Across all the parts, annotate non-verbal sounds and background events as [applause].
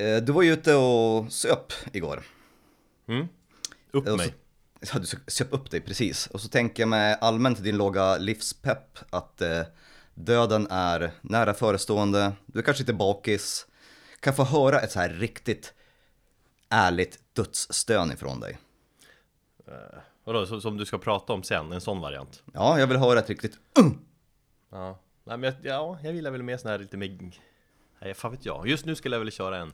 Eh, Du var ju ute och söp igår. Mm. Upp så- mig. Ja, du söp upp dig precis. Och så tänker jag med allmänt din låga livspepp att eh, döden är nära förestående. Du är kanske lite bakis. Kan få höra ett så här riktigt ärligt dödsstön ifrån dig. Vadå, så, som du ska prata om sen, en sån variant? Ja, jag vill höra ett riktigt Ja, Nej, men jag, ja, jag gillar väl mer sån här lite mer... Nej, fan vet jag. Just nu skulle jag vilja köra en...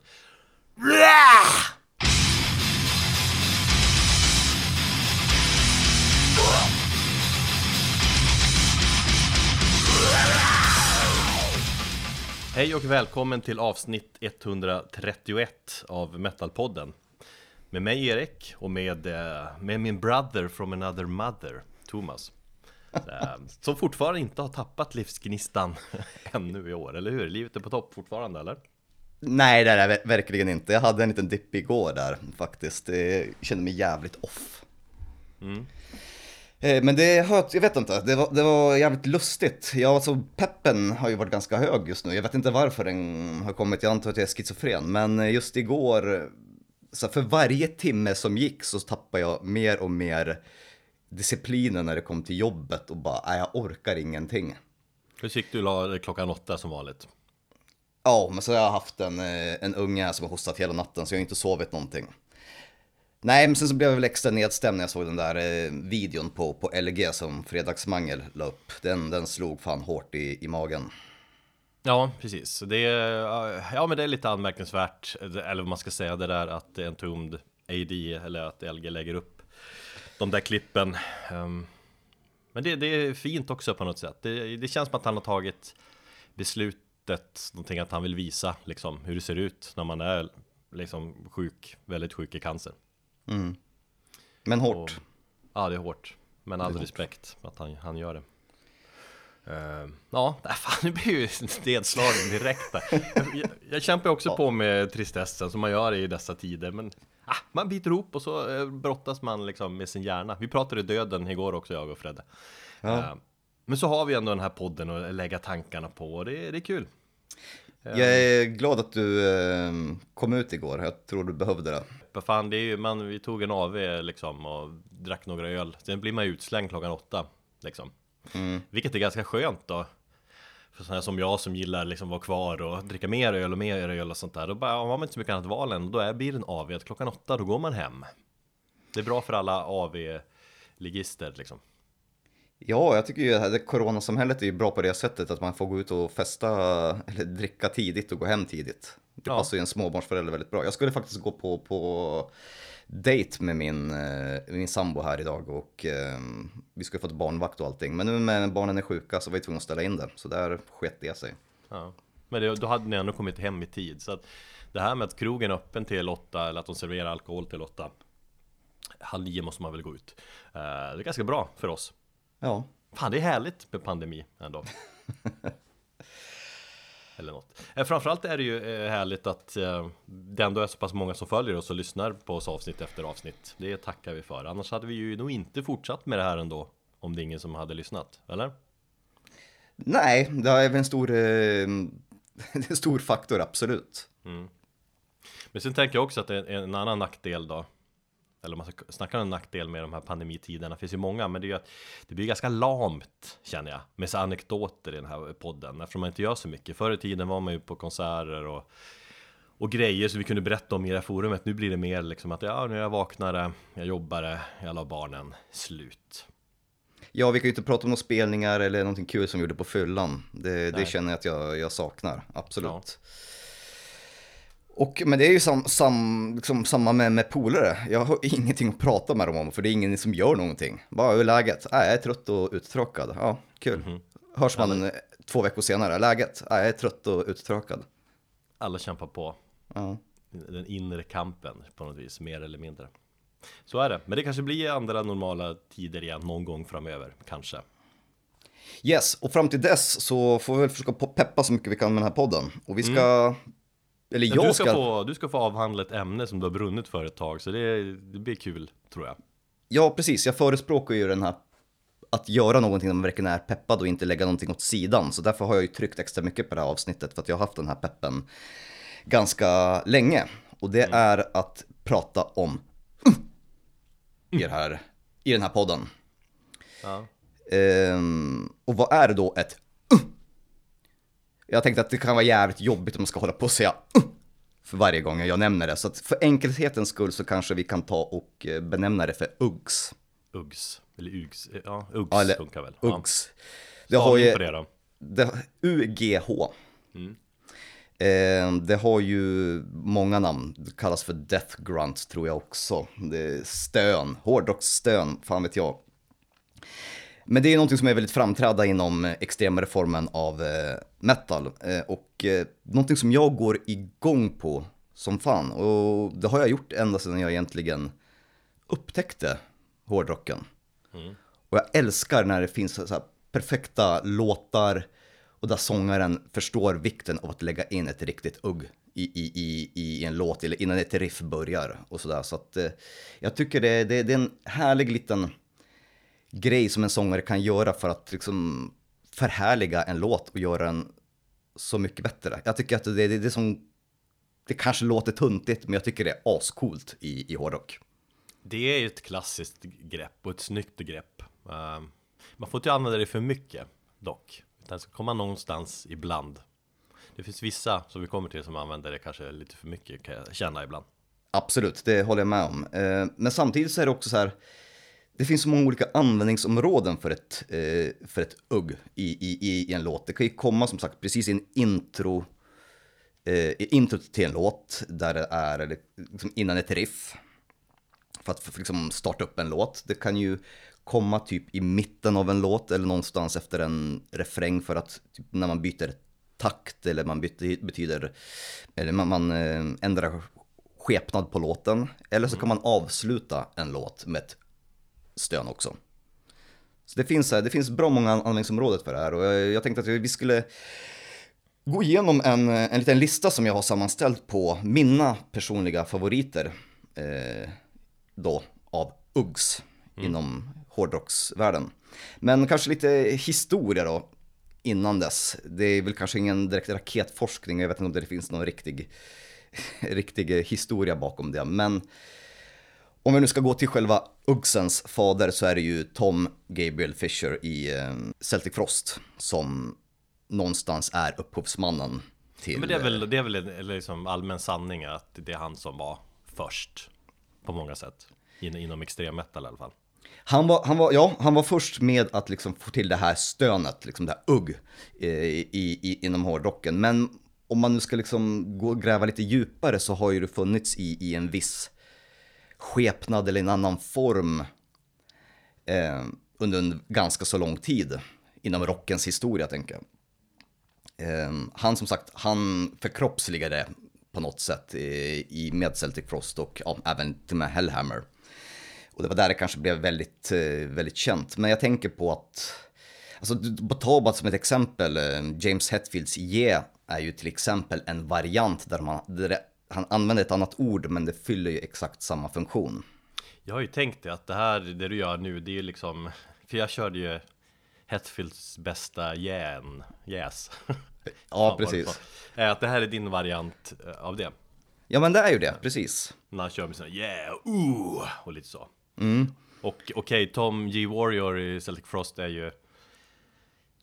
Hej och välkommen till avsnitt 131 av Metalpodden. Med mig Erik och med, eh, med min brother from another mother, Thomas. Som fortfarande inte har tappat livsgnistan [laughs] ännu i år, eller hur? Livet är på topp fortfarande, eller? Nej, det är det ver- verkligen inte. Jag hade en liten dipp igår där faktiskt. Jag kände mig jävligt off. Eh, Men det har, jag vet inte, det var, det var jävligt lustigt. Ja, alltså peppen har ju varit ganska hög just nu. Jag vet inte varför den har kommit, jag antar att jag är schizofren. Men just igår, så för varje timme som gick så tappade jag mer och mer disciplinen när det kom till jobbet och bara, jag orkar ingenting. Hur gick du la klockan åtta som vanligt? Ja, men så har jag haft en, eh, en unge som har hostat hela natten så jag har inte sovit någonting. Nej, men sen så blev jag väl extra nedstämd när jag såg den där eh, videon på, på LG som Fredagsmangel la upp. Den, den slog fan hårt i, i magen. Ja, precis. Det är, ja, men det är lite anmärkningsvärt, eller vad man ska säga, det där att Entombed AD, eller att LG lägger upp de där klippen. Ehm, Men det, det är fint också på något sätt. Det, det känns som att han har tagit beslutet, någonting att han vill visa liksom hur det ser ut när man är liksom sjuk, väldigt sjuk i cancer. Men hårt. Och, ja, det är hårt. Men all respekt för att han, han gör det. Uh, ja, nej, [laughs] fan nu blir ju nedslagen direkt där. Jag, jag, jag kämpar också på med tristessen som man gör i dessa tider. Men ah, man biter ihop och så uh, brottas man liksom med sin hjärna. Vi pratade döden igår också, jag och Fredde. Ja. Eh, men så har vi ändå den här podden att lägga tankarna på och det, det är kul. Jag är glad att du eh, kom ut igår. Jag tror du behövde det. Vad fan, det är ju, man, vi tog en AV liksom och drack några öl. Sen blir man utslängd klockan åtta liksom. Vilket är ganska skönt då. För sådana som jag som gillar liksom vara kvar och dricka mer öl och mer öl och sånt där. Då bara, har man inte så mycket annat val än. Då är, blir det en AV att klockan åtta, då går man hem. Det är bra för alla AV-ligister liksom. Ja, jag tycker ju att coronasamhället är ju bra på det sättet att man får gå ut och festa eller dricka tidigt och gå hem tidigt. Det Ja. passar ju en småbarnsförälder väldigt bra. Jag skulle faktiskt gå på, på date med min, eh, min sambo här idag och eh, vi skulle fått barnvakt och allting. Men nu när barnen är sjuka så var vi tvungna att ställa in det. Så där sket det sig. Ja. Men det, då hade ni ändå kommit hem i tid. Så att det här med att krogen är öppen till åtta eller att de serverar alkohol till åtta. Halv nio måste man väl gå ut. Eh, det är ganska bra för oss. Ja, Fan, det är härligt med pandemi ändå. [laughs] Eller något. Eh, Framförallt är det ju eh, härligt att eh, det ändå är så pass många som följer oss och lyssnar på oss avsnitt efter avsnitt. Det tackar vi för. Annars hade vi ju nog inte fortsatt med det här ändå. Om det är ingen som hade lyssnat, eller? nej, det är väl en stor, en [laughs] stor faktor, absolut. Men sen tänker jag också att är en annan nackdel då Eller om man ska snacka om en nackdel med de här pandemitiderna. Det finns ju många men det är ju att Det blir ganska lamt känner jag Med så anekdoter i den här podden. Eftersom man inte gör så mycket. Förr i tiden var man ju på konserter och och grejer som vi kunde berätta om i det här forumet. Nu blir det mer liksom att ja, nu är jag vaknare Jag jobbade, jag la barnen Slut. Ja, vi kan ju inte prata om några spelningar eller någonting kul som vi gjorde på fyllan. Det, det känner jag att jag, jag saknar, absolut. Ja. Och, men det är ju sam, sam, liksom, samma med, med polare. Jag har [laughs] ingenting att prata med dem om, för det är ingen som gör någonting. Bara, hur är läget? Äh, jag är trött och uttråkad. Ja, kul. Mhm. Hörs man eh, två veckor senare, läget? Äh, jag är trött och uttråkad. Alla kämpar på Ja. Den inre kampen på något vis, mer eller mindre Så är det, men det kanske blir andra normala tider igen någon gång framöver, kanske Yes, och fram till dess så får vi väl försöka peppa så mycket vi kan med den här podden. Och vi ska... Mm. Men jag du, ska ska... få, du ska få avhandla ett ämne som du har brunnit för ett tag, så det, det blir kul, tror jag Ja, precis. Jag förespråkar ju den här att göra någonting när man verkligen är peppad och inte lägga någonting åt sidan. Så därför har jag ju tryckt extra mycket på det här avsnittet för att jag har haft den här peppen ganska länge. Och det är att prata om i, det här, i den här podden. Ja. Ehm, och vad är då ett Jag tänkte att det kan vara jävligt jobbigt om man ska hålla på och säga för varje gång jag nämner det. Så att för enkelhetens skull så kanske vi kan ta och eh, benämna det för Uggs. Uggs, eller Ugs, ja Uggs Ja, eller funkar väl. Ja. Uggs. Det har ju... på det då. Det, UGH. Eh, det har ju många namn. Det kallas för Death Grunt tror jag också. Det är stön, hårdrocksstön, fan vet jag. Men det är någonting som är väldigt framträdande inom eh, extremare formen av eh, metal. Eh, och eh, någonting som jag går igång på som fan. Och det har jag gjort ända sedan jag egentligen upptäckte hårdrocken. Och jag älskar när det finns så perfekta låtar och där sångaren förstår vikten av att lägga in ett riktigt ugg i, i, i, i en låt eller innan ett riff börjar och sådär. Så att eh, jag tycker det, det, det är en härlig liten grej som en sångare kan göra för att liksom förhärliga en låt och göra den så mycket bättre. Jag tycker att det, det, det är som, det kanske låter tuntigt men jag tycker det är ascoolt i, i hårdrock. Det är ju ett klassiskt grepp och ett snyggt grepp. Ehm, man får inte använda det för mycket dock. Utan det ska komma någonstans ibland. Det finns vissa som vi kommer till som använder det kanske lite för mycket kan jag känna ibland. Absolut, det håller jag med om. Eh, Men samtidigt så är det också så här, det finns så många olika användningsområden för ett, eh, för ett ugg i, i, i en låt. Det kan ju komma som sagt precis i en intro, eh, i introt till en låt, där det är liksom innan ett riff, för att för, liksom starta upp en låt. Det kan ju komma typ i mitten av en låt eller någonstans efter en refräng för att typ, när man byter takt eller man byter, betyder, eller man, man eh, ändrar skepnad på låten. Eller så kan man avsluta en låt med ett stön också. Så det finns, det finns bra många användningsområden för det här och jag, jag tänkte att vi skulle gå igenom en, en liten lista som jag har sammanställt på mina personliga favoriter eh, då av Uggs inom hårdrocksvärlden. Men kanske lite historia då innan dess. Det är väl kanske ingen direkt raketforskning, jag vet inte om det finns någon riktig, [laughs] riktig historia bakom det. Men om vi nu ska gå till själva Uggsens fader så är det ju Tom Gabriel Fisher i eh, Celtic Frost som någonstans är upphovsmannen till... Men det är väl, det är väl en, liksom allmän sanning att det är han som var först på många sätt. In, inom extrem metal i alla fall. Han var, han, var, ja, han var först med att liksom få till det här stönet, liksom det här ugg eh, i, i, inom hårdrocken. Men om man nu ska liksom gå och gräva lite djupare så har ju det funnits i, i en viss skepnad eller en annan form eh, under en ganska så lång tid inom rockens historia tänker jag. Eh, han som sagt, han förkroppsligade på något sätt i, i med Celtic Frost och ja, även till med Hellhammer. Och det var där det kanske blev väldigt, eh, väldigt känt. Men jag tänker på att, alltså ta bara som ett exempel, eh, James Hetfields Ye är ju till exempel en variant där, man, där det, han använder ett annat ord men det fyller ju exakt samma funktion. Jag har ju tänkt det att det här, det du gör nu, det är ju liksom [laughs] För jag körde ju Hetfields bästa järn, jäs [laughs] Ja, Fan, precis. var. Att det här är din variant eh, av det Ja, men det är ju det, precis. När han kör med sina yeah, ooh och lite så Mm. Och okej, Tom G. Warrior i Celtic Frost är ju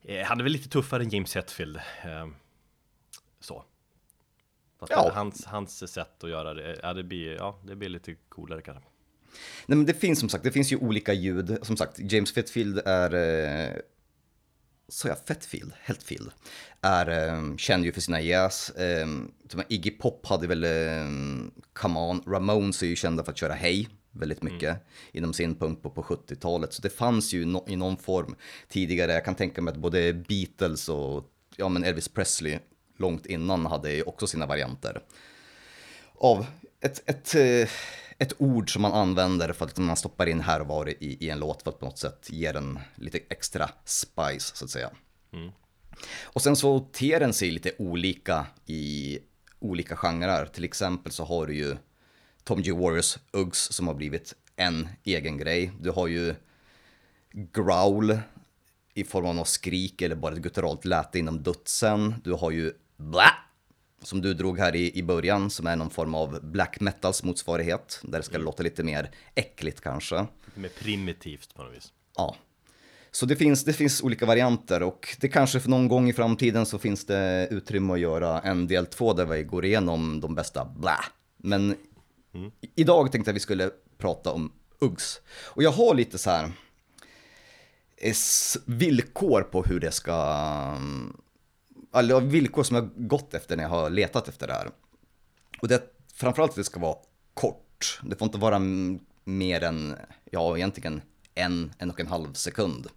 eh, Han är väl lite tuffare än James Hetfield eh, Fast Ja. hans, hans sätt att göra det, ja det blir, ja det blir lite coolare kanske Nej, men det finns som sagt, det finns ju olika ljud. Som sagt, James Hetfield är... Eh, så jag Fetfield? Hetfield? Är eh, känd ju för sina jazz. Eh, Iggy Pop hade väl eh, Come On. Ramones är ju kända för att köra Hey väldigt mycket inom sin punkt på, på 70-talet. Så det fanns ju no, i någon form tidigare. Jag kan tänka mig att både Beatles och ja, men Elvis Presley långt innan hade också sina varianter av ett, ett, eh, ett ord som man använder för att man stoppar in här och var i, i en låt för att på något sätt ge den lite extra spice så att säga. Och sen så ter den sig lite olika i olika genrer. Till exempel så har du ju Tom G. Warriors Uggs som har blivit en egen grej. Du har ju growl i form av något skrik eller bara ett gutturalt läte inom dutsen. Du har ju bla som du drog här i, i början, som är någon form av black metals motsvarighet, där det ska låta lite mer äckligt kanske. Lite mer primitivt på något vis. Ja. Så det finns, det finns olika varianter och det kanske för någon gång i framtiden så finns det utrymme att göra en del två där vi går igenom de bästa blä. Men i- idag tänkte jag vi skulle prata om Uggs. Och jag har lite så här eh, villkor på hur det ska, eller villkor som jag gått efter när jag har letat efter det här. Och det, framförallt att det ska vara kort. Det får inte vara mer än, ja egentligen en, en och en halv sekund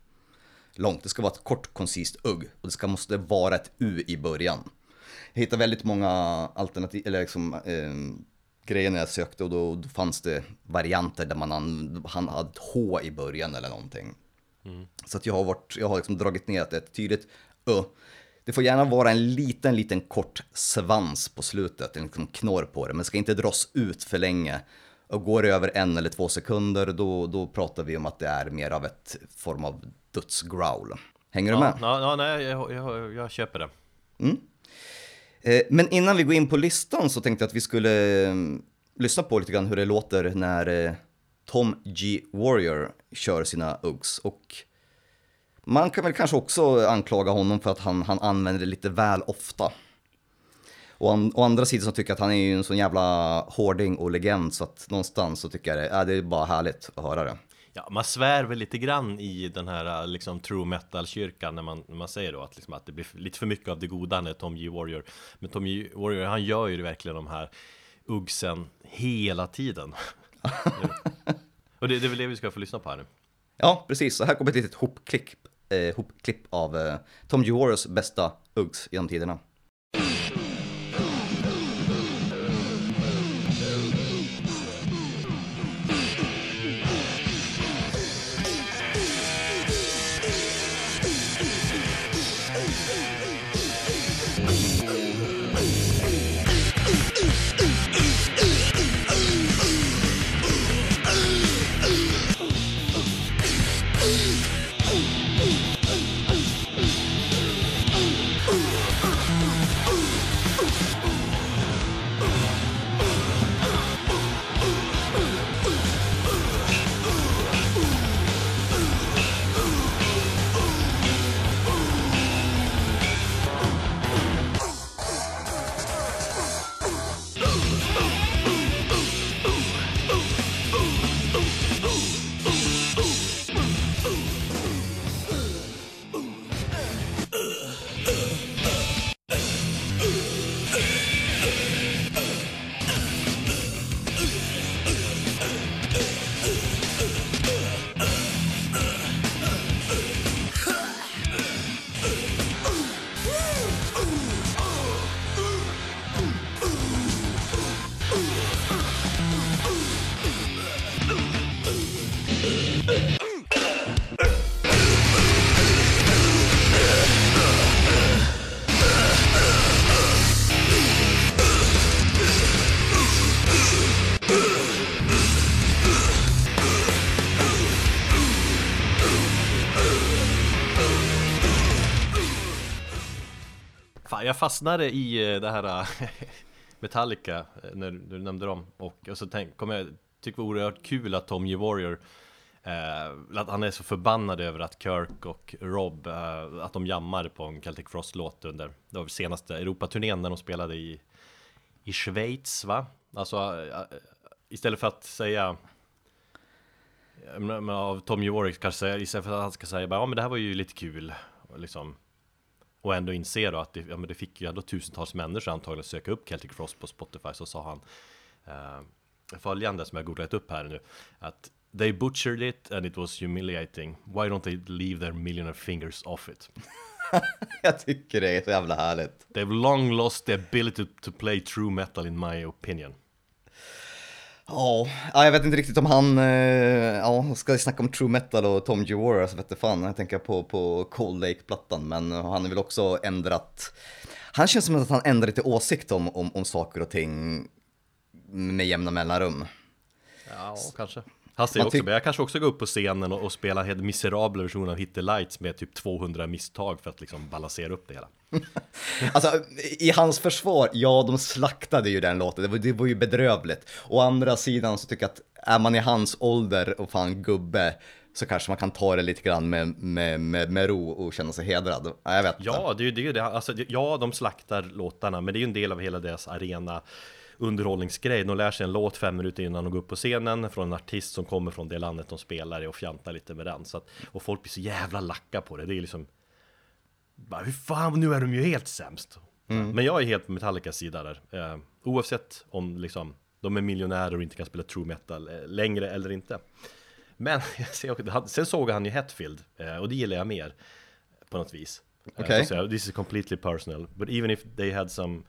långt. Det ska vara ett kort koncist ugg och det ska, måste vara ett U i början. Jag hittade väldigt många alternativ, eller liksom eh, grejer när jag sökte och då, då fanns det varianter där man an, han hade ett H i början eller någonting. Så att jag har, varit, jag har liksom dragit ner att det är ett tydligt Ö. Det får gärna vara en liten, liten kort svans på slutet, en liksom knorr på det, men det ska inte dras ut för länge. Och går det över en eller två sekunder, då, då pratar vi om att det är mer av ett form av dödsgrowl. Hänger du med? Ja, ja, ja nej, jag, jag, jag köper det. Eh, Men innan vi går in på listan så tänkte jag att vi skulle eh, lyssna på lite grann hur det låter när eh, Tom G. Warrior kör sina Uggs. Och man kan väl kanske också anklaga honom för att han, han använder det lite väl ofta. Och an, å andra sidan så tycker jag att han är ju en sån jävla hårding och legend så att någonstans så tycker jag det, ja, det är bara härligt att höra det. Ja, man svär väl lite grann i den här liksom true metal-kyrkan när man, när man säger då att, liksom, att det blir lite för mycket av det goda när Tom G. Warrior Men Tom G. Warrior, han gör ju verkligen de här uggsen hela tiden [laughs] Och det, det är väl det vi ska få lyssna på här nu Ja, precis. Så här kommer ett litet hopklipp, eh, hopklipp av eh, Tom G. Bästa Uggs genom tiderna. Jag fastnade i eh, det här eh, [laughs] Metallica eh, när du nämnde dem och, och så tänk, kom jag tycker det var oerhört kul att Tom G. Warrior eh, att han är så förbannad över att Kirk och Rob eh, att de jammar på en Celtic Frost-låt under det var senaste Europaturnén när de spelade i i Schweiz va? Alltså eh, istället för att säga men, av Tom Warwick Warrior kanske istället för att han ska säga bara, ja men det här var ju lite kul liksom och ändå inse då att det, ja, men det fick ju ändå tusentals människor antagligen söka upp Celtic Frost på Spotify så sa han eh, följande som jag googlat upp här nu att They butchered it and it was humiliating Why don't they leave their millionaire fingers off it? [laughs] Jag tycker det är så jävla härligt. They've long lost the ability to, to play true metal in my opinion Ja, jag vet inte riktigt om han, eh, ja, ska vi snacka om true metal och Tom G. Så alltså, vet jag fan, jag tänker på, på Cold Lake-plattan, men han har väl också ändrat, han känns som att han ändrar lite åsikt om, om, om saker och ting med jämna mellanrum. Ja, kanske man också, men jag kanske också går upp på scenen och, och spelar en helt miserabel version av Hit the Lights med typ 200 misstag för att liksom balansera upp det hela. [laughs] Alltså, i hans försvar, ja, de slaktade ju den låten. Det var, det var ju bedrövligt. Å andra sidan så tycker jag att är man i hans ålder och fan gubbe, så kanske man kan ta det lite grann med, med, med, med ro och känna sig hedrad. Ja, Jag vet. Ja, det är ju det. Alltså, ja, de slaktar låtarna, men det är ju en del av hela deras arena underhållningsgrej. De lär sig en låt fem minuter innan de går upp på scenen från en artist som kommer från det landet de spelar i och fjantar lite med den. Så att, och folk blir så jävla lacka på det. Det är liksom... Bara, hur fan, nu är de ju helt sämst. Men jag är helt på Metallicas sida där. Eh, oavsett om liksom, de är miljonärer och inte kan spela true metal eh, längre eller inte. Men [laughs] sen såg han ju Hetfield eh, och det gillar jag mer på något vis. Eh, Okej. så this is completely personal, but even if they had some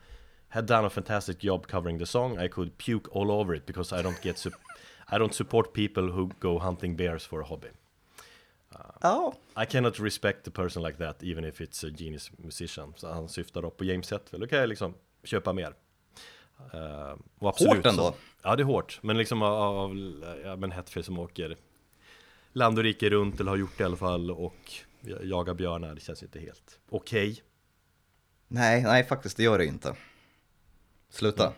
had done a fantastic job covering the song, I could puke all over it because I don't get [laughs] I don't support people who go hunting bears for a hobby. Ja. I cannot respect a person like that even if it's a genius musician. Så han syftar då på James Hetfield, då kan jag liksom köpa mer. Uh, och absolut Hårt ändå. Så, ja det är hårt, men liksom av, av ja, men Hetfield som åker land och rike runt eller har gjort det i alla fall och jagar björnar, det känns inte helt okej. Nej, nej, faktiskt det gör det inte. Sluta.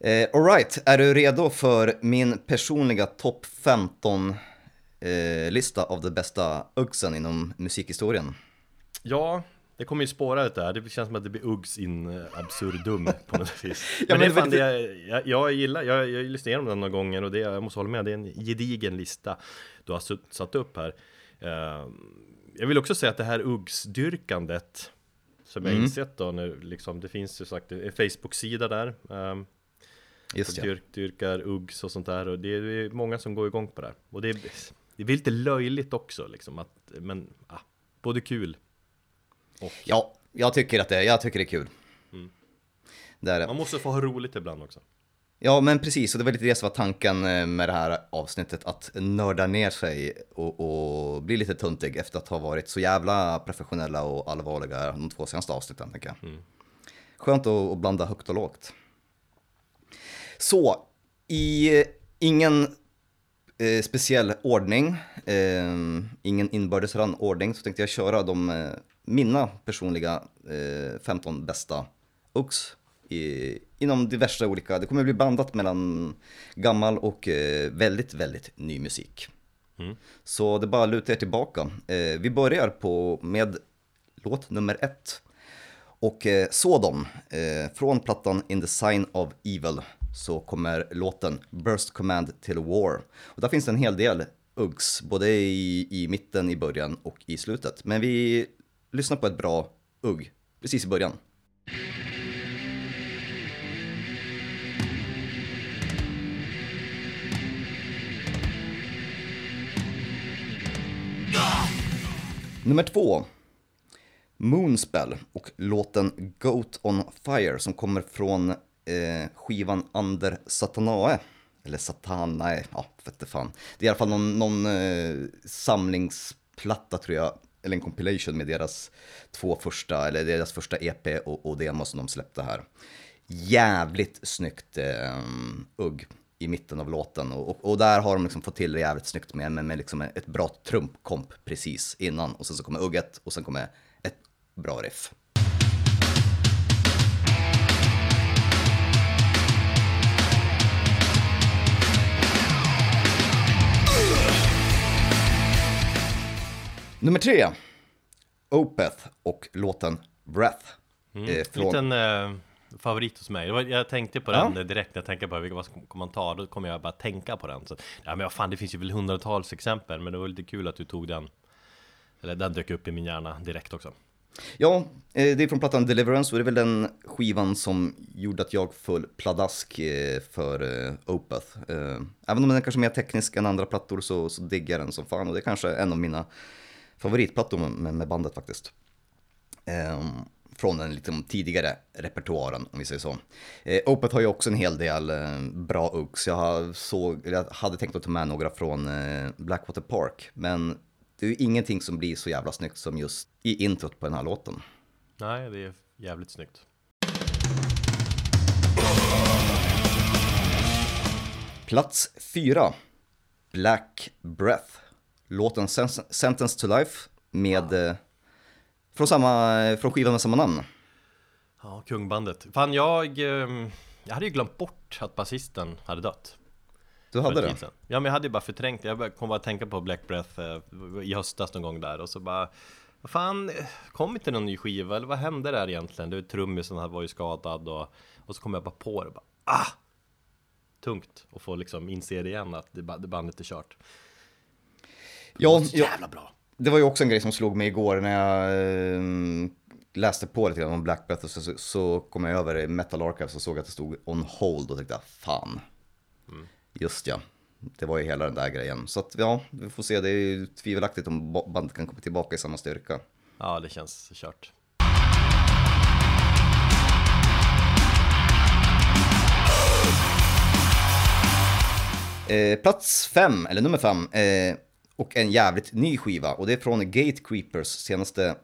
Eh, Alright, är du redo för min personliga topp 15 eh, av de bästa uggsen inom musikhistorien? Ja, det kommer ju spåra lite här. Det känns som att det blir Uggs in absurdum [laughs] på något vis. Ja, men, men det är det- fan det jag, jag, jag gillar. Jag, jag lyssnar igenom den några gånger och det, jag måste hålla med. Det är en gedigen lista du har satt upp här. Eh, jag vill också säga att det här Uggs-dyrkandet som jag Mm. insett då nu, liksom, det finns ju sagt en Facebook-sida där. Um, Just ja. dyrk, dyrkar Uggs och sånt där och det är, det många som går igång på det här. Och det är, det är lite löjligt också liksom att, men ah, både kul och Ja, jag tycker att det, jag tycker det är kul. Det är det. Man måste få ha roligt ibland också. Ja, men precis, och det var lite det som var tanken eh, med det här avsnittet, att nörda ner sig och, och bli lite tuntig efter att ha varit så jävla professionella och allvarliga de två senaste avsnitten, tänker jag. Skönt att, att blanda högt och lågt. Så, i eh, ingen eh, speciell ordning, eh, ingen inbördes ordning, så tänkte jag köra de, eh, mina personliga eh, 15 bästa Uggs i, inom diverse olika, det kommer bli blandat mellan gammal och eh, väldigt, väldigt ny musik. Så det bara att luta er tillbaka. Eh, vi börjar på, med låt nummer ett. Och eh, Sodom, från plattan In the Sign of Evil, så kommer låten Burst Command till War. Och där finns det en hel del Uggs, både i, i mitten, i början och i slutet. Men vi lyssnar på ett bra Ugg, precis i början. Nummer två. Moonspell och låten Goat on Fire som kommer från eh, skivan Under Satanae. Eller Satanae, ja, vet fan. Det är i alla fall någon, någon eh, samlingsplatta tror jag, eller en compilation med deras två första, eller deras första EP och, och demo som de släppte här. Jävligt snyggt eh, ugg i mitten av låten och, och, där har de liksom fått till det jävligt snyggt med, med, med liksom ett bra trumpkomp precis innan och sen så kommer ugget och sen kommer ett bra riff. Nummer tre, Opeth och låten Breath. Eh, från- Liten eh, favorit hos mig. Var, jag tänkte på Ja. den direkt när jag tänkte på vilka vad ska man ta. Då kommer jag bara tänka på den. Så, ja men fan, det finns ju väl hundratals exempel. Men det var lite kul att du tog den. Eller den dök upp i min hjärna direkt också. Ja, eh, det är från plattan Deliverance och det är väl den skivan som gjorde att jag föll pladask eh, för eh, Opeth. Även om den är kanske mer teknisk än andra plattor så, så diggar jag den som fan och det är kanske en av mina favoritplattor med, med bandet faktiskt. Från den liksom tidigare repertoaren om vi säger så. Eh, Opeth har ju också en hel del eh, bra uggs. Jag, såg, jag hade tänkt att ta med några från eh, Blackwater Park men det är ju ingenting som blir så jävla snyggt som just i introt på den här låten. Nej, det är jävligt snyggt. Plats 4. Black Breath. Låten Sen- Sentence to Life med... eh, Från, samma, från skivan med samma namn. Ja, kungbandet. Fan, jag... ehm, Jag hade ju glömt bort att basisten hade dött. Du hade det? sedan. Ja, men jag hade ju bara förträngt Jag kom bara att tänka på Black Breath eh, i höstas någon gång där och så bara Vad fan, kom inte någon ny skiva eller vad hände där egentligen? Du, trummisen här var ju skadad och, och så kom jag bara på det bara ah! Tungt att få liksom inse det igen att det, ba- det bandet är kört. Ja, jävla bra! Det var ju också en grej som slog mig igår när jag eh, läste på lite grann om Black Breath och så, så, kom jag över Metal Archives och såg att det stod On Hold och tänkte jag, fan. Just ja, det var ju hela den där grejen. Så att ja, vi får se, det är ju tvivelaktigt om ba- bandet kan komma tillbaka i samma styrka. Ja, det känns kört. Eh, plats fem, eller nummer fem, eh, och en jävligt ny skiva. Och det är från Gatecreepers senaste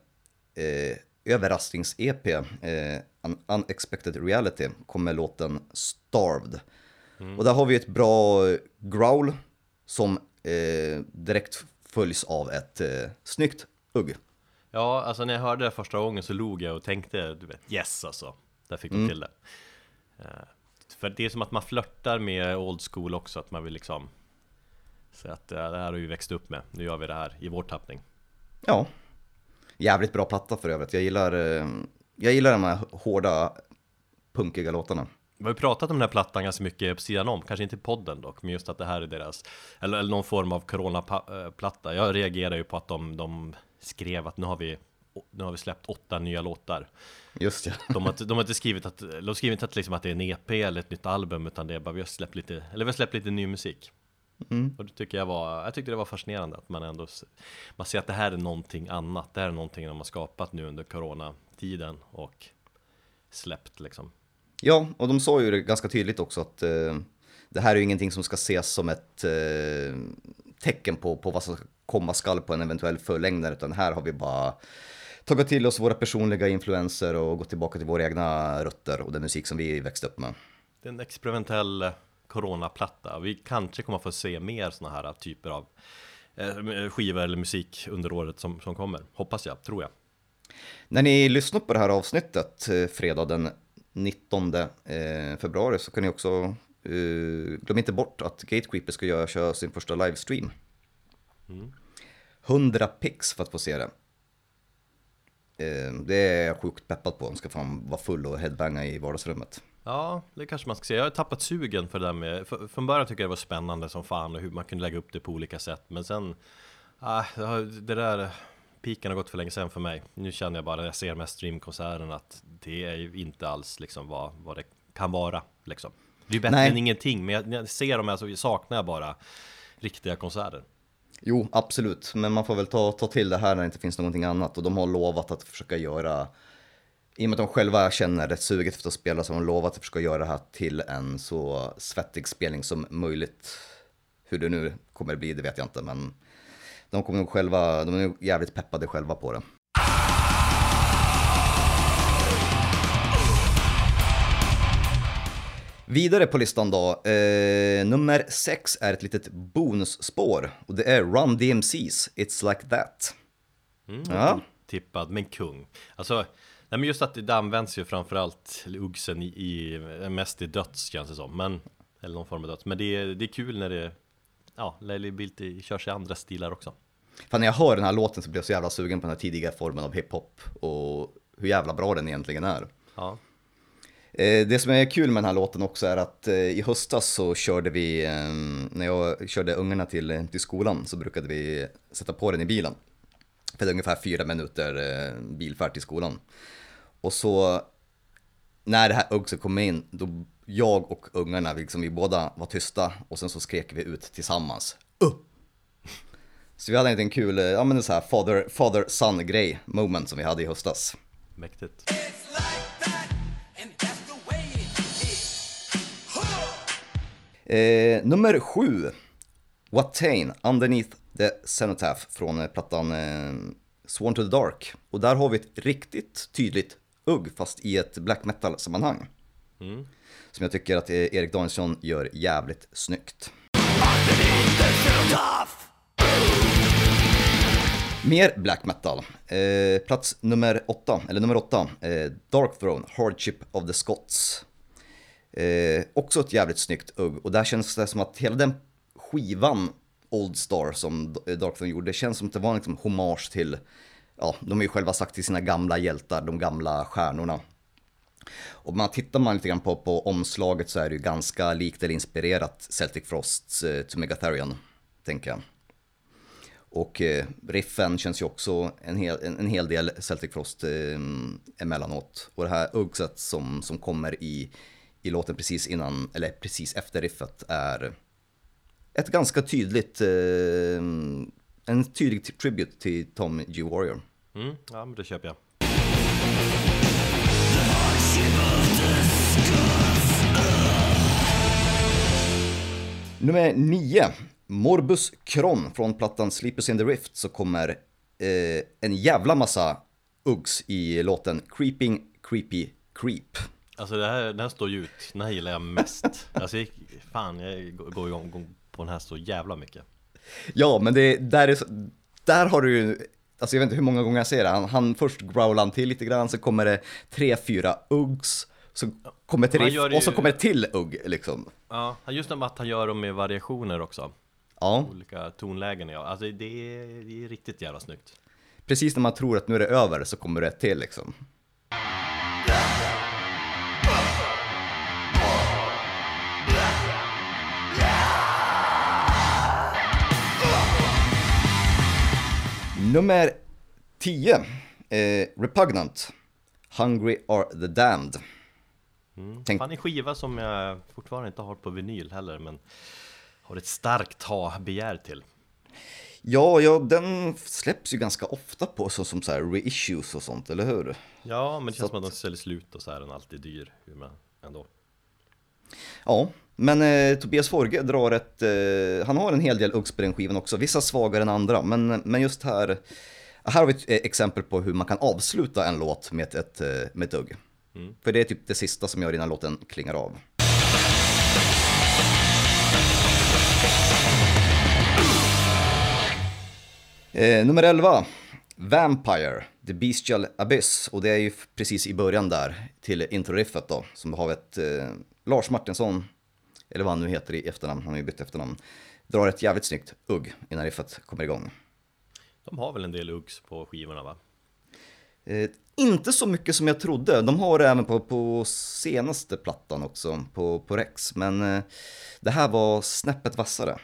eh, överrasknings-EP, eh, Un- Unexpected Reality, kommer låten Starved. Och där har vi ett bra growl som eh, direkt följs av ett eh, snyggt ugg. Ja, alltså när jag hörde det första gången så log jag och tänkte, du vet, yes alltså. Där fick de till det. Eh, för det är som att man flörtar med old school också, att man vill liksom säga att eh, det här har vi växt upp med, nu gör vi det här i vår tappning. Ja, jävligt bra platta för övrigt. Jag gillar, eh, jag gillar de här hårda, punkiga låtarna. Vi har ju pratat om den här plattan ganska mycket på sidan om, kanske inte i podden dock, men just att det här är deras, eller, eller någon form av coronaplatta. Jag reagerar ju på att de, de skrev att nu har vi nu har vi släppt åtta nya låtar. Just det. De har, inte- de har inte skrivit att, de har skrivit att, liksom att det är en EP eller ett nytt album Utan det är bara vi har släppt lite, eller vi har släppt lite ny musik Och det tycker jag var, jag tyckte det var fascinerande att man ändå Man ser att det här är någonting annat. Det här är någonting de har skapat nu under coronatiden och släppt liksom. Ja, och de sa ju det ganska tydligt också att eh, det här är ju ingenting som ska ses som ett eh, tecken på, på vad som komma skall på en eventuell förlängdare, utan här har vi bara tagit till oss våra personliga influenser och gått tillbaka till våra egna rötter och den musik som vi växte upp med. Det är en experimentell coronaplatta Vi kanske kommer få se mer såna här typer av eh, skivor eller musik under året som, som kommer Hoppas jag, tror jag När ni lyssnar på det här avsnittet, eh, fredag den 19 eh, februari, så kan ni också, glöm inte bort att Gatecreeper ska göra, köra sin första livestream. 100 pix för att få se det. Det är jag sjukt peppad på, ska fan vara full och headbanga i vardagsrummet. Ja, det kanske man ska säga. Jag har tappat sugen för det där med... För, från början tycker jag det var spännande som fan och hur man kunde lägga upp det på olika sätt. Men sen... Ah, det där... Piken har gått för länge sedan för mig. Nu känner jag bara när jag ser de här streamkonserterna att det är ju inte alls liksom vad, vad det kan vara. Liksom. Det är bättre Nej. än ingenting, men jag, när jag ser dem här så saknar jag bara riktiga konserter. Jo, absolut, men man får väl ta, ta till det här när det inte finns någonting annat och de har lovat att försöka göra i och med att de själva känner rätt suget efter att spela så har de lovat att försöka göra det här till en så svettig spelning som möjligt. Hur det nu kommer bli, det vet jag inte, men de kommer nog själva, de är nog jävligt peppade själva på det. Vidare på listan då, eh, nummer sex är ett litet bonusspår och det är Run DMC's It's Like That. Mm, Ja. Tippad, men kung. Alltså, nej men just att det används ju framförallt uggsen i, i mest i döds känns det som. Men, eller någon form av döds. Men det är, det är kul när det, ja, Lely Bilty körs i andra stilar också. Fan när jag hör den här låten så blir jag så jävla sugen på den här tidiga formen av hiphop och hur jävla bra den egentligen är. Ja, Eh, Det som är kul med den här låten också är att eh, i höstas så körde vi, eh, när jag körde ungarna till, till skolan så brukade vi sätta på den i bilen. För det är ungefär fyra minuter eh, bilfärd till skolan. Och så när det här uggset kom in, då jag och ungarna, vi liksom, vi båda var tysta och sen så skrek vi ut tillsammans. Uh! [laughs] Så vi hade en liten kul, ja men en så här father, father son grej moment som vi hade i höstas. mäktigt. Eh, nummer sju. Watain, Underneath the Cenotaph från plattan eh, Sworn to the Dark. Och där har vi ett riktigt tydligt ugg fast i ett black metal sammanhang. Som jag tycker att eh, Erik Danielsson gör jävligt snyggt. Mer black metal. Eh, plats nummer åtta, eller nummer åtta, eh, Dark Throne, Hardship of the Scots. Eh, också ett jävligt snyggt ugg och där känns det som att hela den skivan Old Star som Dark Throne gjorde, det känns som att det var liksom hommage till, ja, de har ju själva sagt till sina gamla hjältar, de gamla stjärnorna. Och man tittar man lite grann på, på omslaget så är det ju ganska likt eller inspirerat Celtic Frosts eh, To Megatherion, tänker jag. Och eh, riffen känns ju också en hel, en, en hel del Celtic Frost eh, emellanåt. Och det här uggset som, som kommer i, i låten precis innan, eller precis efter riffet är ett ganska tydligt, eh, en tydlig tribute till Tom G. Warrior. Mm, ja, men det köper jag. Nummer 9, Morbus Kron från plattan Sleepers in the Rift så kommer eh, en jävla massa Uggs i låten Creeping Creepy Creep. Alltså det här, den här står ju ut, den här gillar jag mest [laughs] Alltså jag, fan jag går igång igång på den här så jävla mycket Ja, men det, där, är, där har du ju, alltså jag vet inte hur många gånger jag ser det, han, han först growlar han till lite grann, så kommer det tre, fyra Uggs, så kommer Han riff det och så ju- kommer det till Ugg liksom. Ja, just det med att han gör dem med variationer också. Ja, Olika tonlägen ja, alltså det är, det är riktigt jävla snyggt. Precis när man tror att nu är det över så kommer det till liksom. Nummer 10, eh, Repugnant. Hungry are the damned. Tänk, Fan en skiva som jag fortfarande inte har på vinyl heller men Har ett starkt ha-begär till ja, ja, den släpps ju ganska ofta på så som så här reissues och sånt, eller hur? Ja, men det känns Så som att de säljer slut och så är den alltid dyr hur man ändå Ja, men eh, Tobias Forge drar ett, eh, han har en hel del Uggs på den skivan också, vissa svagare än andra, men, men just här, här har vi ett eh, exempel på hur man kan avsluta en låt med ett, eh, med ett Ugg. För det är typ det sista som gör innan låten klingar av. Eh, nummer 11, Vampire, The Bestial Abyss. Och det är ju precis i början där till introriffet då, som har ett eh, Lars Martinsson, eller vad han nu heter i efternamn, han har ju bytt efternamn, drar ett jävligt snyggt ugg innan riffet kommer igång. De har väl en del Uggs på skivorna va? Eh, inte så mycket som jag trodde, de har det även på, på senaste plattan också, på, på Rex, men eh, det här var snäppet vassare.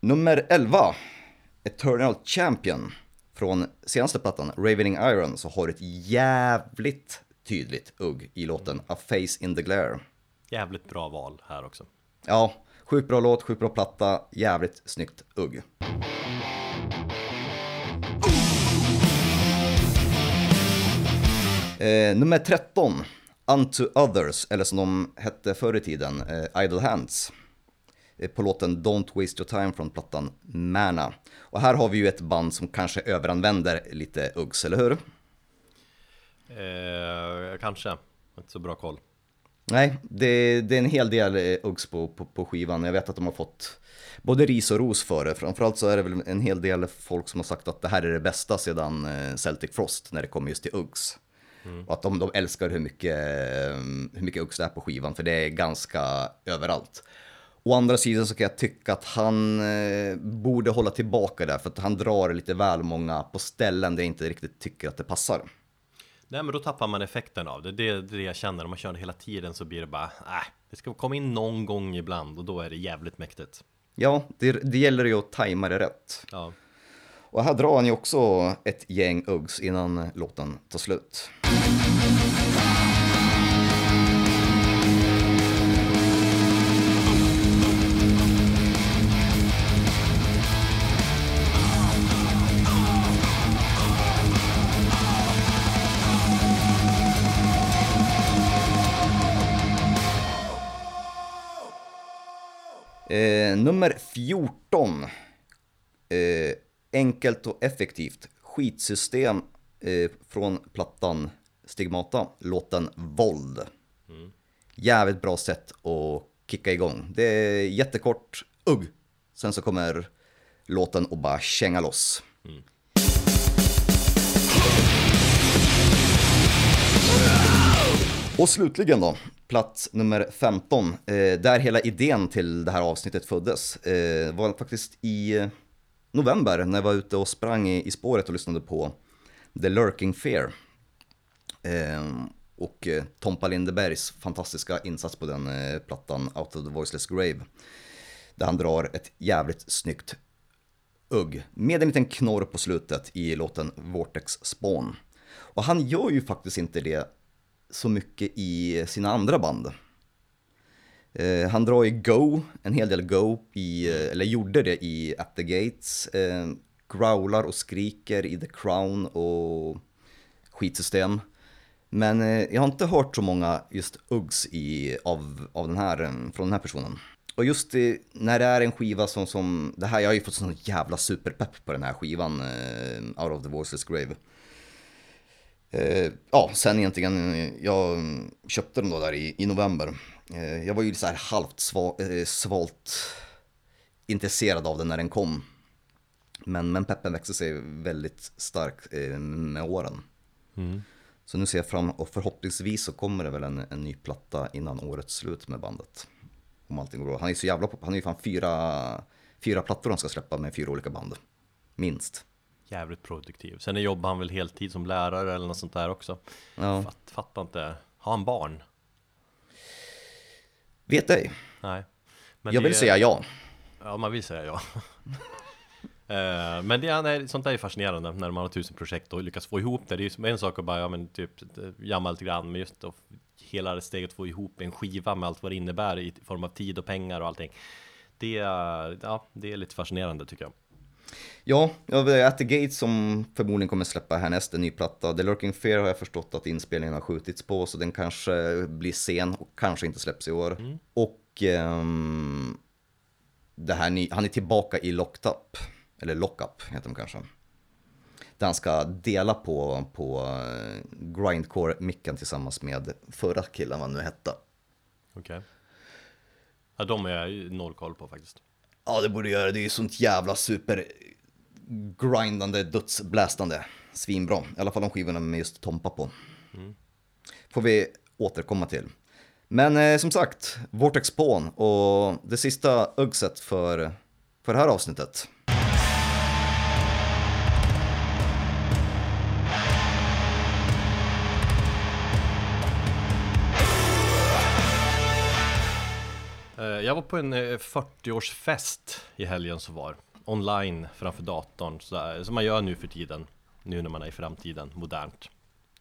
Nummer 11, Eternal Champion. Från senaste plattan, Ravening Iron, så har du ett jävligt tydligt ugg i låten A Face in the Glare. Jävligt bra val här också Ja, sjukt bra låt, sjukt bra platta, jävligt snyggt ugg. Eh, nummer 13, Unto Others, eller som de hette förr i tiden, eh, Idle Hands. Eh, På låten Don't Waste Your Time från plattan Mana. Och här har vi ju ett band som kanske överanvänder lite Uggs, eller hur? eh, Kanske, inte så bra koll Nej, det, det är en hel del eh, Uggs på, på, på skivan. Jag vet att de har fått både ris och ros för det. Framförallt så är det väl en hel del folk som har sagt att det här är det bästa sedan eh, Celtic Frost när det kommer just till Uggs. Och att de, de älskar hur mycket, hur mycket Uggs det är på skivan, för det är ganska överallt. Å andra sidan så kan jag tycka att han eh, borde hålla tillbaka där, för att han drar lite väl många på ställen där jag inte riktigt tycker att det passar. Nej men då tappar man effekten av det, det är det jag känner Om man kör det hela tiden så blir det bara, äh, det ska komma in någon gång ibland och då är det jävligt mäktigt Ja, det, det gäller ju att tajma det rätt. Ja, Och här drar han ju också ett gäng Uggs innan låten tar slut. Eh, nummer 14. Eh, enkelt och effektivt. Skitsystem eh, från plattan Stigmata, låten Våld. Jävligt bra sätt att kicka igång. Det är jättekort, ugg. Sen så kommer låten och bara känga loss. Och slutligen då, plats nummer 15, eh, där hela idén till det här avsnittet föddes, eh, var faktiskt i november när jag var ute och sprang i, i spåret och lyssnade på The Lurking Fear. Eh, och eh, Tompa Lindebergs fantastiska insats på den eh, plattan, Out of the Voiceless Grave. Där han drar ett jävligt snyggt ugg med en liten knorr på slutet i låten Vortex Spawn. Och han gör ju faktiskt inte det så mycket i sina andra band. Eh, han drar ju Go, en hel del Go, i, eh, eller gjorde det i At the Gates. Eh, growlar och skriker i The Crown och skitsystem. Men eh, jag har inte hört så många just Uggs i, av, av den här, eh, från den här personen. Och just i, när det är en skiva som, som det här, jag har ju fått sån jävla superpepp på den här skivan, eh, Out of the Voiceless Grave. Eh, ja, sen egentligen, jag köpte den då där i, i november. Eh, jag var ju så här halvt sva, eh, svalt intresserad av den när den kom. Men, men peppen växte sig väldigt stark eh, med åren. Så nu ser jag fram och förhoppningsvis så kommer det väl en, en ny platta innan årets slut med bandet. Om allting går bra. Han är så jävla han är ju fan fyra, fyra plattor han ska släppa med fyra olika band. Minst. Jävligt produktiv. Sen jobbar han väl heltid som lärare eller något sånt där också. Ja. Fatt, fattar inte. Har han barn? Vet ej. Nej. Men Jag vill är- säga ja. Ja, man vill säga ja. [laughs] Eh, Men det är, sånt där är fascinerande när man har tusen projekt och lyckas få ihop det. Det är ju som en sak att bara, ja men typ eh, jamma lite grann, men just att hela det steget få ihop en skiva med allt vad det innebär i form av tid och pengar och allting. Det är, ja, det är lite fascinerande tycker jag. Ja, At the Gates som förmodligen kommer släppa härnäst en ny platta. The Lurking Fear har jag förstått att inspelningen har skjutits på, så den kanske blir sen och kanske inte släpps i år. Och ehm, det här han är tillbaka i Locked Up, eller Lockup heter de kanske. Där han ska dela på, på eh, grindcore-micken tillsammans med förra killen, vad han nu hette. Okej. Ja, de är jag noll koll på faktiskt. Ja, det borde göra. Det är ju sånt jävla super grindande, dödsblästande. Svinbra. I alla fall de skivorna med just Tompa på. Får vi återkomma till. Men eh, som sagt, Vortex Pawn och det sista uggset för, för det här avsnittet. Jag var på en eh, 40-årsfest i helgen så var Online framför datorn, så där, som man gör nu för tiden Nu när man är i framtiden, modernt.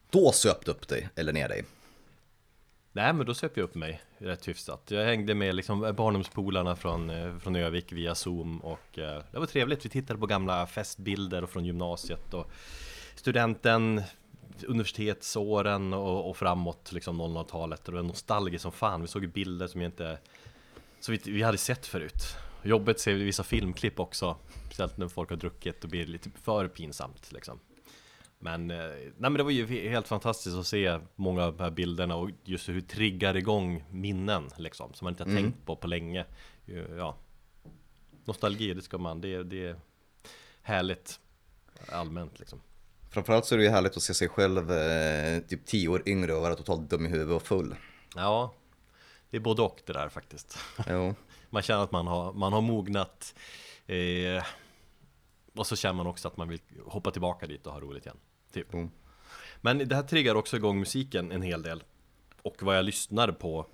Då söp du upp dig, eller ner dig. Nej men då söp jag upp mig rätt hyfsat. Jag hängde med liksom barndomspolarna från, eh, från Övik via Zoom och eh, det var trevligt. Vi tittade på gamla festbilder från gymnasiet och studenten Universitetsåren och, och framåt liksom 00-talet och det var nostalgiskt som fan. Vi såg bilder som jag inte Så vi, vi hade sett förut. Jobbet ser vi vissa filmklipp också. Speciellt när folk har druckit och blir lite för pinsamt liksom. Men, eh, nej men det var ju helt fantastiskt att se många av de här bilderna och just hur det triggar igång minnen liksom Som man inte har tänkt på på länge. Ja. Nostalgi, det ska man, det, det är härligt Allmänt liksom. Framförallt så är det ju härligt att se sig själv eh, typ tio år yngre och vara totalt dum i huvudet och full. Ja Det är både och det där faktiskt Jo. [laughs] Man känner att man har, man har mognat eh, Och så känner man också att man vill hoppa tillbaka dit och ha roligt igen typ. Mm. Men det här triggar också igång musiken en hel del Och vad jag lyssnade på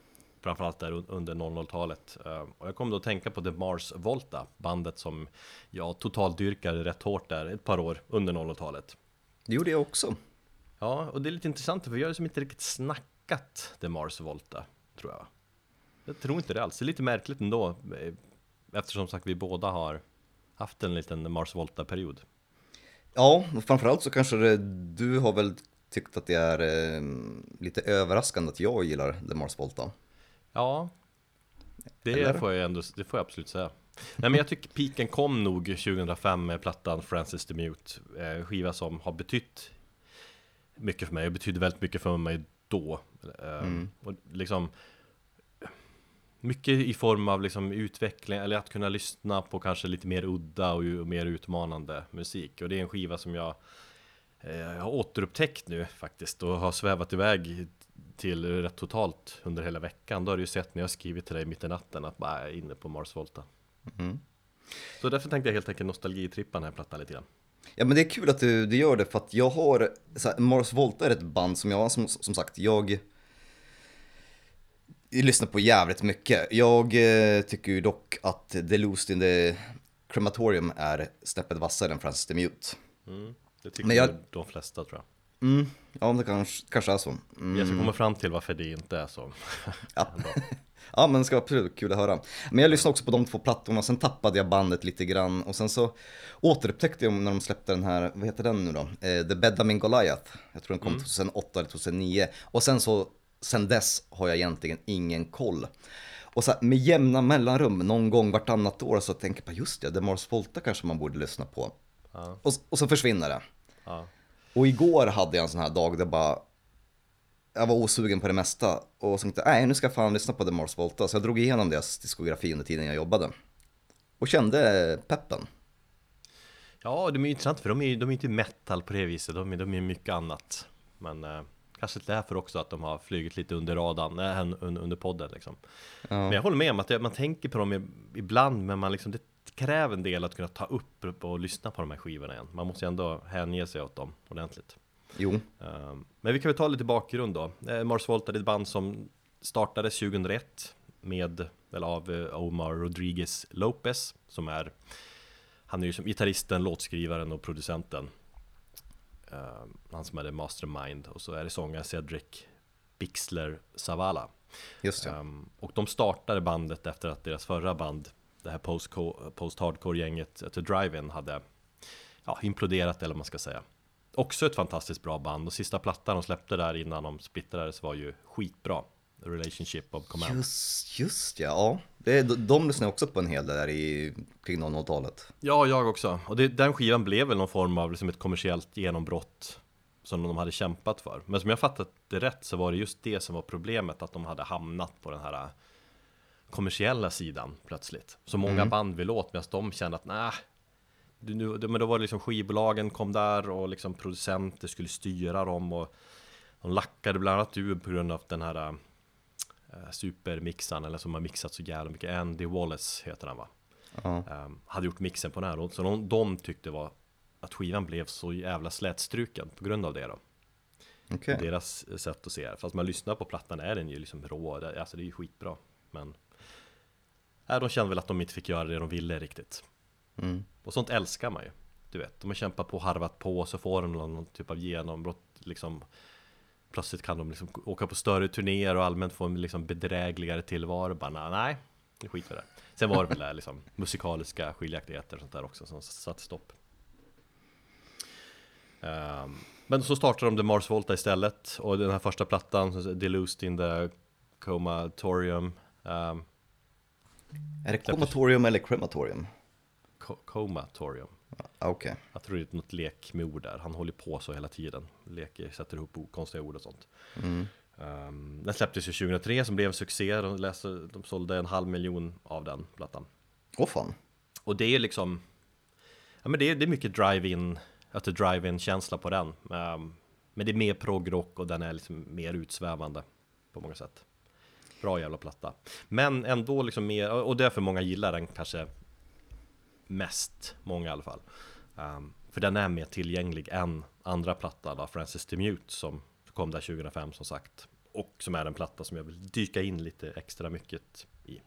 Framförallt där un- under 00-talet Eh, Och jag kom då att tänka på The Mars Volta Bandet som jag totaldyrkade rätt hårt där ett par år under 00-talet Det gjorde jag också. Ja, och det är lite intressant för vi har ju som inte riktigt snackat The Mars Volta, tror jag. Jag tror inte det alls, det är lite märkligt ändå. eh, Eftersom sagt vi båda har haft en liten Mars Volta-period. Ja, och framförallt så kanske det, du har väl tyckt att det är eh, lite överraskande att jag gillar The Mars Volta. Ja, Det Eller? får jag ändå, det får jag absolut säga. Nej men jag tycker piken kom nog 2005 med plattan Francis the Mute. Eh, skiva som har betytt mycket för mig och betydde väldigt mycket för mig då. Eh, och liksom mycket i form av liksom utveckling, eller att kunna lyssna på kanske lite mer udda och, och mer utmanande musik. Och det är en skiva som jag eh, har återupptäckt nu faktiskt och har svävat iväg till rätt totalt under hela veckan. Då har du ju sett när jag skrivit till dig mitt i natten att bara jag är inne på Mars Volta. Mm. Så därför tänkte jag helt enkelt nostalgitrippa den här plattan lite grann. Ja men det är kul att du, du gör det för att jag har, så här, Mars Volta är ett band som jag, som, som sagt, jag lyssnar på jävligt mycket. Jag eh, tycker ju dock att The Lost in the Crematorium är snäppet vassare än Francis the Mute. Mm. Det tycker Men jag- de flesta tror jag. Mm, ja det kanske, kanske är så. Mm. Jag ska komma fram till varför det inte är så. Ja. [laughs] ja men det ska vara absolut kul att höra. Men jag lyssnade också på de två plattorna, sen tappade jag bandet lite grann och sen så återupptäckte jag när de släppte den här, vad heter den nu då? Eh, The Bedlaming Goliath. Jag tror den kom 2008 eller 2009. Och sen så, sen dess har jag egentligen ingen koll. Och så här, med jämna mellanrum, någon gång vartannat år så tänker jag just det, Mars Volta kanske man borde lyssna på. Ja. Och, och så försvinner det. Ja. Och igår hade jag en sån här dag där bara jag var osugen på det mesta och så tänkte jag, nej nu ska jag fan lyssna på The Mars Volta. Så jag drog igenom deras diskografi under tiden jag jobbade. Och kände peppen. Ja, de är ju intressant för de är ju de är inte metal på det viset, de är, de är mycket annat. Men kanske därför också att de har flugit lite under radarn, äh, un- under podden liksom. Men jag håller med om att man tänker på dem ibland, men man liksom, det kräver en del att kunna ta upp och lyssna på de här skivorna igen. Man måste ju ändå hänge sig åt dem ordentligt. Jo, Ehm, Men vi kan väl ta lite bakgrund då. Eh, Mars Volta är ett band som startades 2001 med, eller av eh, Omar Rodriguez Lopez som är Han är ju som gitarristen, låtskrivaren och producenten Han som är det mastermind och så är det sångaren Cedric Bixler Zavala just det. Ehm, Och de startade bandet efter att deras förra band Det här post- post-hardcore-gänget The Drive-In hade ja, imploderat eller vad man ska säga Också ett fantastiskt bra band och sista plattan de släppte där innan de splittrades var ju skitbra Relationship of Command Just, just ja, ja. Det, är- de, de lyssnade också på en hel del där i, kring 00-talet. Ja, jag också. Och det, den skivan blev väl någon form av liksom ett kommersiellt genombrott som de hade kämpat för. Men som jag fattat det rätt så var det just det som var problemet, att de hade hamnat på den här äh, kommersiella sidan plötsligt. Så många band vill åt, medan de kände att nej, men då var det liksom skivbolagen kom där och liksom producenter skulle styra dem och de lackade bland annat ur på grund av den här äh, supermixaren, eller som har mixat så jävla mycket, Andy Wallace heter han va? Ja. Ehm, hade gjort mixen på den här. Så de, de tyckte var att skivan blev så jävla slätstruken på grund av det då. Okej. Deras sätt att se det. Fast man lyssnar på plattan är den ju liksom rå. Alltså det är ju skitbra. Men äh, de kände väl att de inte fick göra det de ville riktigt. Mm. Och sånt älskar man ju. Du vet, de har kämpat på harvat på och så får de någon, någon typ av genombrott liksom. Plötsligt kan de liksom åka på större turnéer och allmänt få en liksom bedrägligare tillvaro. Bara, nej, nu skiter vi det. Sen var det väl där liksom musikaliska skiljaktigheter och sånt där också som satte stopp. Ehm, men så startade de The Mars Volta istället och den här första plattan, Delused in the Comatorium ehm, Är det komatorium eller crematorium? Co- Comatorium Ah, Okej. Jag tror det är något lek med ord där, han håller på så hela tiden. Leker, sätter ihop konstiga ord och sånt. Mm. Ehm, Den släpptes ju 2003 som blev en succé, de, läste, de sålde en halv miljon av den plattan. Åh fan. Och det är liksom Ja men det är, det är mycket drive-in Att det är drive-in känsla på den. Ehm, Men det är mer proggrock och den är liksom mer utsvävande På många sätt. Bra jävla platta. Men ändå liksom mer, och därför många gillar den kanske Mest, många i alla fall Ehm, För den är mer tillgänglig än andra plattan då, Francis the Mute som kom där 2005 som sagt Och som är en platta som jag vill dyka in lite extra mycket i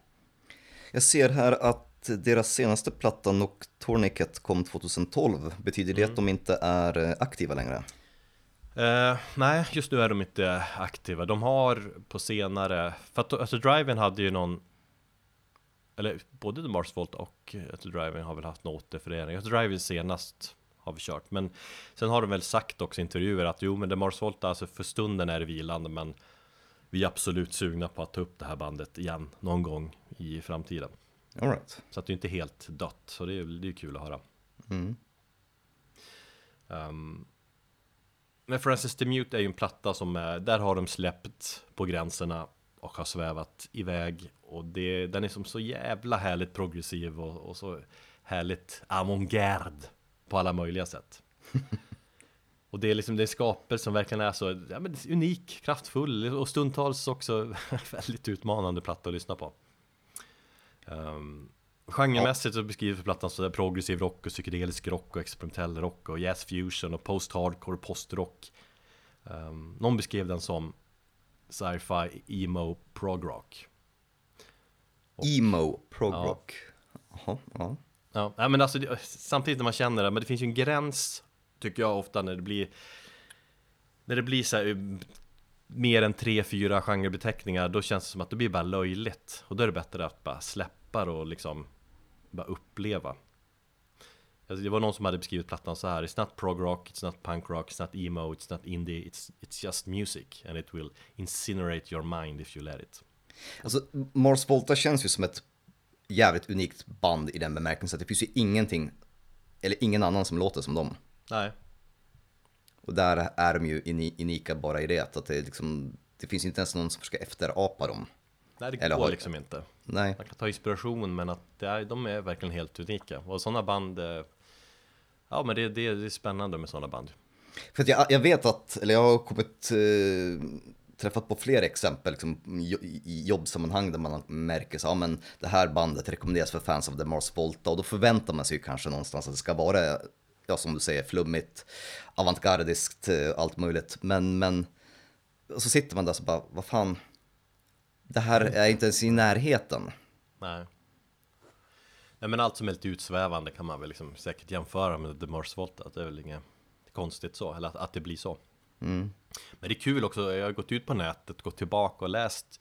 Jag ser här att deras senaste platta Nocturnicate kom 2012. Betyder det att de inte är eh, aktiva längre? Eh, nej, just nu är de inte aktiva. De har på senare, för att alltså Drive-In hade ju någon Eller både The Mars Volt och eh, The Drive-In har väl haft någon återförening. Alltså Drive-In senast har vi kört. Men sen har de väl sagt också i intervjuer att jo men The Mars Volt, alltså för stunden är det vilande men vi är absolut sugna på att ta upp det här bandet igen någon gång i framtiden. All right. Så att det är inte helt dött, så det är, det är kul att höra. Mm. Um, men Francis the Mute är ju en platta som är, där har de släppt på gränserna och har svävat iväg. Och det, den är som så jävla härligt progressiv och, och så härligt avantgarde på alla möjliga sätt. [laughs] och det är liksom det är skapelse som verkligen är så ja, men unik, kraftfull och stundtals också [laughs] väldigt utmanande platta att lyssna på. Um, Genremässigt så beskriver plattan sådär progressiv rock och psykedelisk rock och experimentell rock och jazz fusion och post-hardcore, post-rock. Um, någon beskrev den som sci-fi, emo, Emo progrock. Ja. Ja, nej, men alltså det, samtidigt när man känner det, men det finns ju en gräns tycker jag ofta när det blir när det blir så här, eh, mer än tre, fyra genrebeteckningar, då känns det som att det blir bara löjligt. Och då är det bättre att bara släppa och liksom bara uppleva. Alltså, det var någon som hade beskrivit plattan så här It's not prog rock, it's not punk rock, it's not emo, it's not indie, it's, it's just music and it will incinerate your mind if you let it. Alltså, Mars Volta känns ju som ett jävligt unikt band i den bemärkelsen att det finns ju ingenting, eller ingen annan som låter som dem. Nej, Och där är de ju unika bara i det, att det, liksom, det finns inte ens någon som ska efterapa dem. nej det Eller går har- liksom inte. Nej, Man kan ta inspiration men att det är, de är verkligen helt unika. Och sådana band, eh, ja men det, det, det är spännande med sådana band. för att jag, jag vet att, eller jag har kommit, eh, träffat på fler exempel liksom, i jobbsammanhang där man märker så, ja men det här bandet rekommenderas för fans av The Mars Volta och då förväntar man sig ju kanske någonstans att det ska vara, ja som du säger, flummigt, avantgardiskt, eh, allt möjligt. Men, men, så sitter man där så bara, vad fan, det här är inte ens i närheten. Nej. Nej men allt som är lite utsvävande kan man väl liksom säkert jämföra med The Mars Volta. Det är väl inget konstigt så, eller att, att det blir så. Men det är kul också, jag har gått ut på nätet, gått tillbaka och läst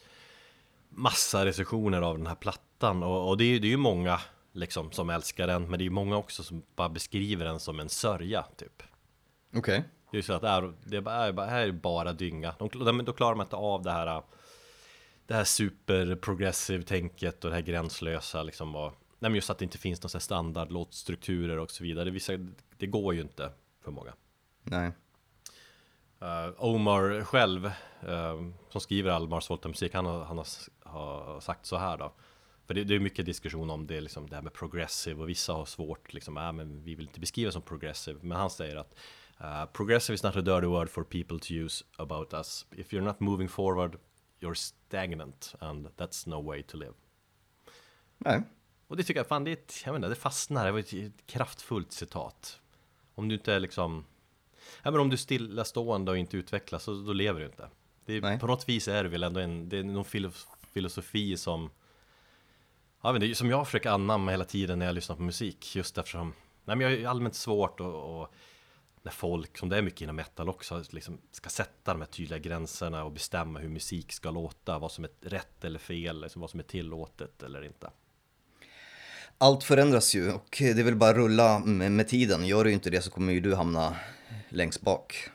massa recensioner av den här plattan. Och, och det, är, det är ju många liksom som älskar den, men det är ju många också som bara beskriver den som en sörja typ. Okej. Det är ju så att det är, det är bara, här är bara dynga. De, då klarar man inte av det här Det här super progressive tänket och det här gränslösa liksom och, Nej men just att det inte finns några så här standard låtstrukturer och så vidare. Vissa, det går ju inte för många. Nej. Eh, Omar själv, eh, som skriver all Mars musik, han, har, han har, har sagt så här då. För det, det är mycket diskussion om det, liksom, det här med progressive och vissa har svårt, liksom, äh, men vi vill inte beskriva som progressive. Men han säger att eh, progressive is not a dirty word for people to use about us. If you're not moving forward, you're stagnant and that's no way to live. Nej. Och det tycker jag, fan det är ett, jag inte, det fastnar, det var ett, ett kraftfullt citat. Om du inte är liksom, ja men om du är stillastående och inte utvecklas, så då lever du inte. Det är, Nej. på något vis är det väl ändå en, det är någon filof- filosofi som, ja men det är, som jag försöker anamma hela tiden när jag lyssnar på musik, just eftersom, nej men jag är allmänt svårt och, och när folk, som det är mycket inom metal också, liksom ska sätta de här tydliga gränserna och bestämma hur musik ska låta, vad som är rätt eller fel, liksom vad som är tillåtet eller inte. Allt förändras ju och det är väl bara rulla med, med tiden. Gör du inte det så kommer ju du hamna längst bak.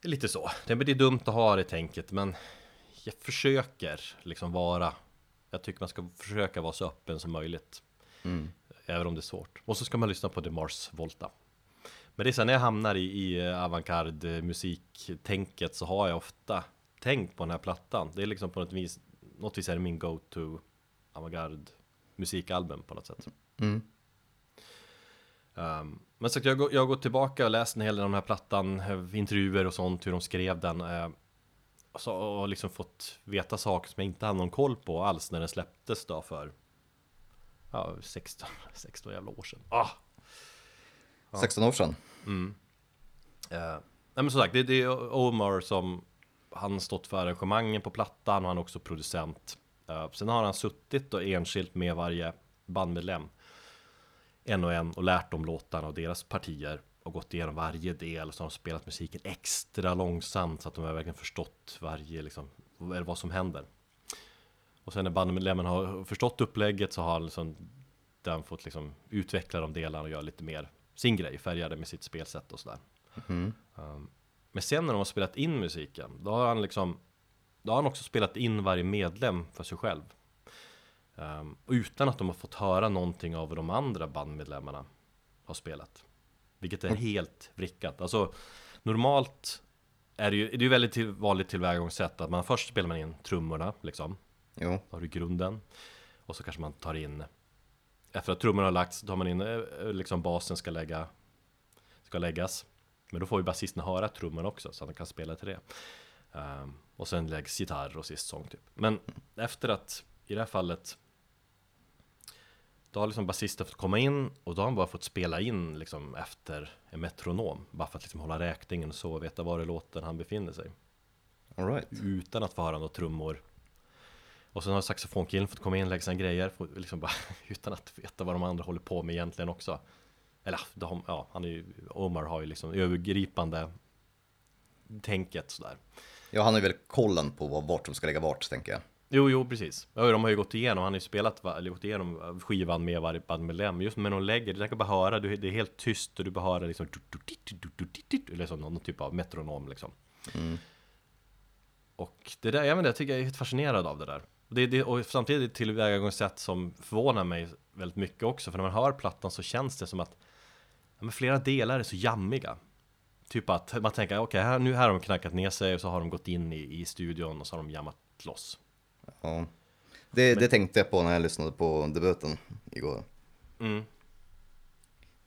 Det är lite så. Det blir dumt att ha det tänket, men jag försöker liksom vara... Jag tycker man ska försöka vara så öppen som möjligt. Även om det är svårt. Och så ska man lyssna på The Mars Volta. Men det är sen när jag hamnar i, i avantgarde musiktänket så har jag ofta tänkt på den här plattan. Det är liksom på något vis, något vis är det min go-to avantgarde musikalbum på något sätt. Um, men så jag, jag har gått tillbaka och läst en hel del om den här plattan, eh, intervjuer och sånt, hur de skrev den. eh, och, så, och liksom fått veta saker som jag inte hade någon koll på alls när den släpptes då för ja, 16, 16 [laughs] jävla år sedan. Ah! 16 år sedan. Eh, nej men som sagt, det, det är Omar som Han stått för arrangemangen på plattan och han är också producent Eh, Sen har han suttit och enskilt med varje bandmedlem En och en och lärt dem låtarna och deras partier Och gått igenom varje del och så har de spelat musiken extra långsamt Så att de har verkligen förstått varje liksom vad som händer. Och sen när bandmedlemmen har förstått upplägget så har liksom Den fått liksom utveckla de delarna och göra lite mer sin grej Färgade med sitt spelsätt och sådär. Um, Men sen när de har spelat in musiken Då har han liksom då har han också spelat in varje medlem för sig själv. Och utan att de har fått höra någonting av vad de andra bandmedlemmarna har spelat. Vilket är helt vrickat. Alltså normalt är det ju, det är väldigt till, vanligt tillvägagångssätt att man först spelar man in trummorna liksom. Jo, Då har du grunden. Och så kanske man tar in Efter att trummorna har lagts, tar man in eh, liksom basen ska lägga Ska läggas Men då får ju basisten höra trummorna också så att han kan spela till det Ehm, Och sen läggs gitarr och sist sång typ Men efter att i det här fallet Då har liksom basisten fått komma in och då har han bara fått spela in liksom efter en metronom Bara för att liksom hålla räkningen och så veta var i låten han befinner sig alright. utan att få höra några trummor Och sen har saxofonkillen fått komma in lägga sina grejer liksom bara, [laughs] Utan att veta vad de andra håller på med egentligen också Eller de, ja, han är ju, Omar har ju liksom övergripande Tänket sådär Ja, han har ju väl kollen på vart de ska lägga vart, tänker jag. Jo, jo precis. Ja, De har ju gått igenom, han har ju spelat, eller gått igenom skivan med varje bandmedlem Just när de lägger, du kan bara höra, det är helt tyst och du bara hör liksom Eller som någon typ av metronom liksom. Och det där, jag inte, jag tycker jag är helt fascinerad av det där. Och, det, det, och samtidigt tillvägagångssätt som förvånar mig väldigt mycket också För när man hör plattan så känns det som att ja, Flera delar är så jammiga. Typ att man tänker, okej, här, nu här har de knackat ner sig och så har de gått in i, i studion och så har de jammat loss Ja. Det, det tänkte jag på när jag lyssnade på debuten igår.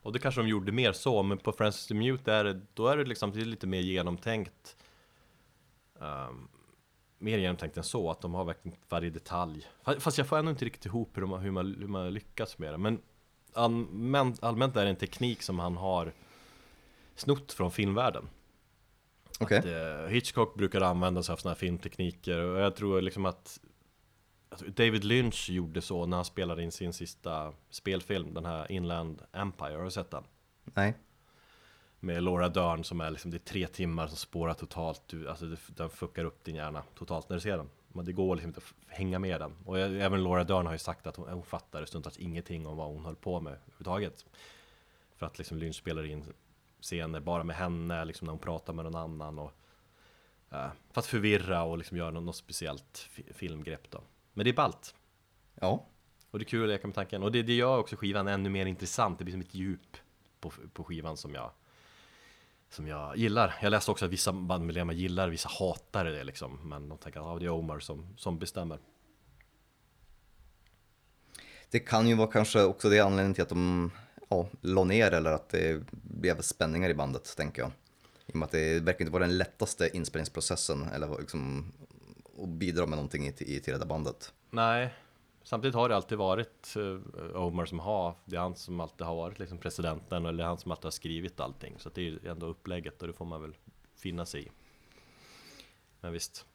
Och det kanske de gjorde mer så, men på Francis the Mute är det, då är det liksom det är lite mer genomtänkt ehm, Mer genomtänkt än så, att de har verkligen varje detalj Fa- Fast jag får ändå inte riktigt ihop hur, de, hur, man, hur man lyckas med det Men allmänt, allmänt är det en teknik som han har snott från filmvärlden Okej. att, eh, Hitchcock brukar använda sig av sådana här filmtekniker och jag tror liksom att David Lynch gjorde så när han spelade in sin sista spelfilm, den här Inland Empire, har du sett den? Nej. Med Laura Dern som är liksom, det är tre timmar som spårar totalt, du, alltså den fuckar upp din hjärna totalt när du ser den. Men det går liksom inte att hänga med den. Och jag, även Laura Dern har ju sagt att hon, hon fattar stundtals ingenting om vad hon höll på med överhuvudtaget. För att liksom Lynch spelar in scener bara med henne, liksom när hon pratar med någon annan och eh, För att förvirra och liksom göra något, något speciellt fi- filmgrepp då Men det är ballt. Ja. och det är kul att leka med tanken. Och det, det gör också skivan ännu mer intressant. Det blir som ett djup på, på skivan som jag Som jag gillar. Jag läste också att vissa bandmedlemmar gillar Vissa hatar det liksom. Men de tänker att ah, det är Omar som, som bestämmer. Det kan ju vara kanske också det anledningen till att de ja, la ner eller att det blev spänningar i bandet, tänker jag. I och med att det verkar inte vara den lättaste inspelningsprocessen eller liksom att bidra med någonting i, i till det där bandet. Nej Samtidigt har det alltid varit eh, Omar som har Det är han som alltid har varit liksom presidenten Eller han som alltid har skrivit allting Så det är ju ändå upplägget och det får man väl finna sig i Men visst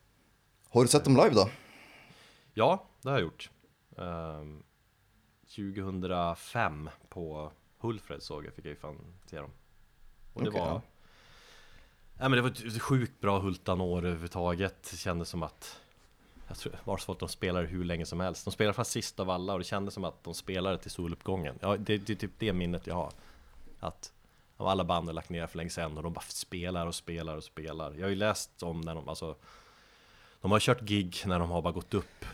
Har du sett dem live då? Ja, det har jag gjort. Ehm, 2005 på Hulfred såg jag, fick jag ju fan se dem. Och det Okej, var... ja. Nej men det var ett sjukt bra Hultan-år överhuvudtaget. Det kändes som att... Jag tror Varsvolt de spelar hur länge som helst. De spelar fast sist av alla och det kändes som att de spelade till soluppgången. Ja, det, det är typ det minnet jag har. Att av alla band har lagt ner för länge sedan och de bara spelar och spelar och spelar. Jag har ju läst om när de, alltså de har kört gig när de har bara gått upp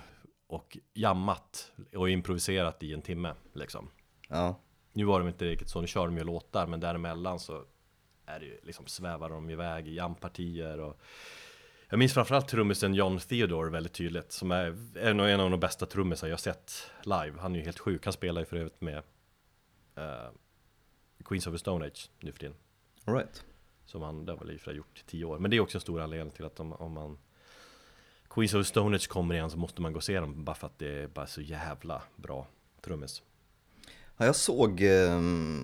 och jammat och improviserat i en timme liksom. Ja. Nu var de inte riktigt så, nu kör de ju låtar men däremellan så är det ju liksom svävar de iväg i jampartier och jag minns framförallt trummisen John Theodore väldigt tydligt som är en av, en av de bästa trummisar jag sett live. Han är ju helt sjuk, han spelar ju för övrigt med eh, Queens of the Stone Age nu för tiden. All right. Som han, det har väl i och gjort i tio år. Men det är också en stor anledning till att om, om man Queens of the Stone Age kommer igen så måste man gå och se dem bara för att det är bara så jävla bra trummis. Ja, jag såg eh,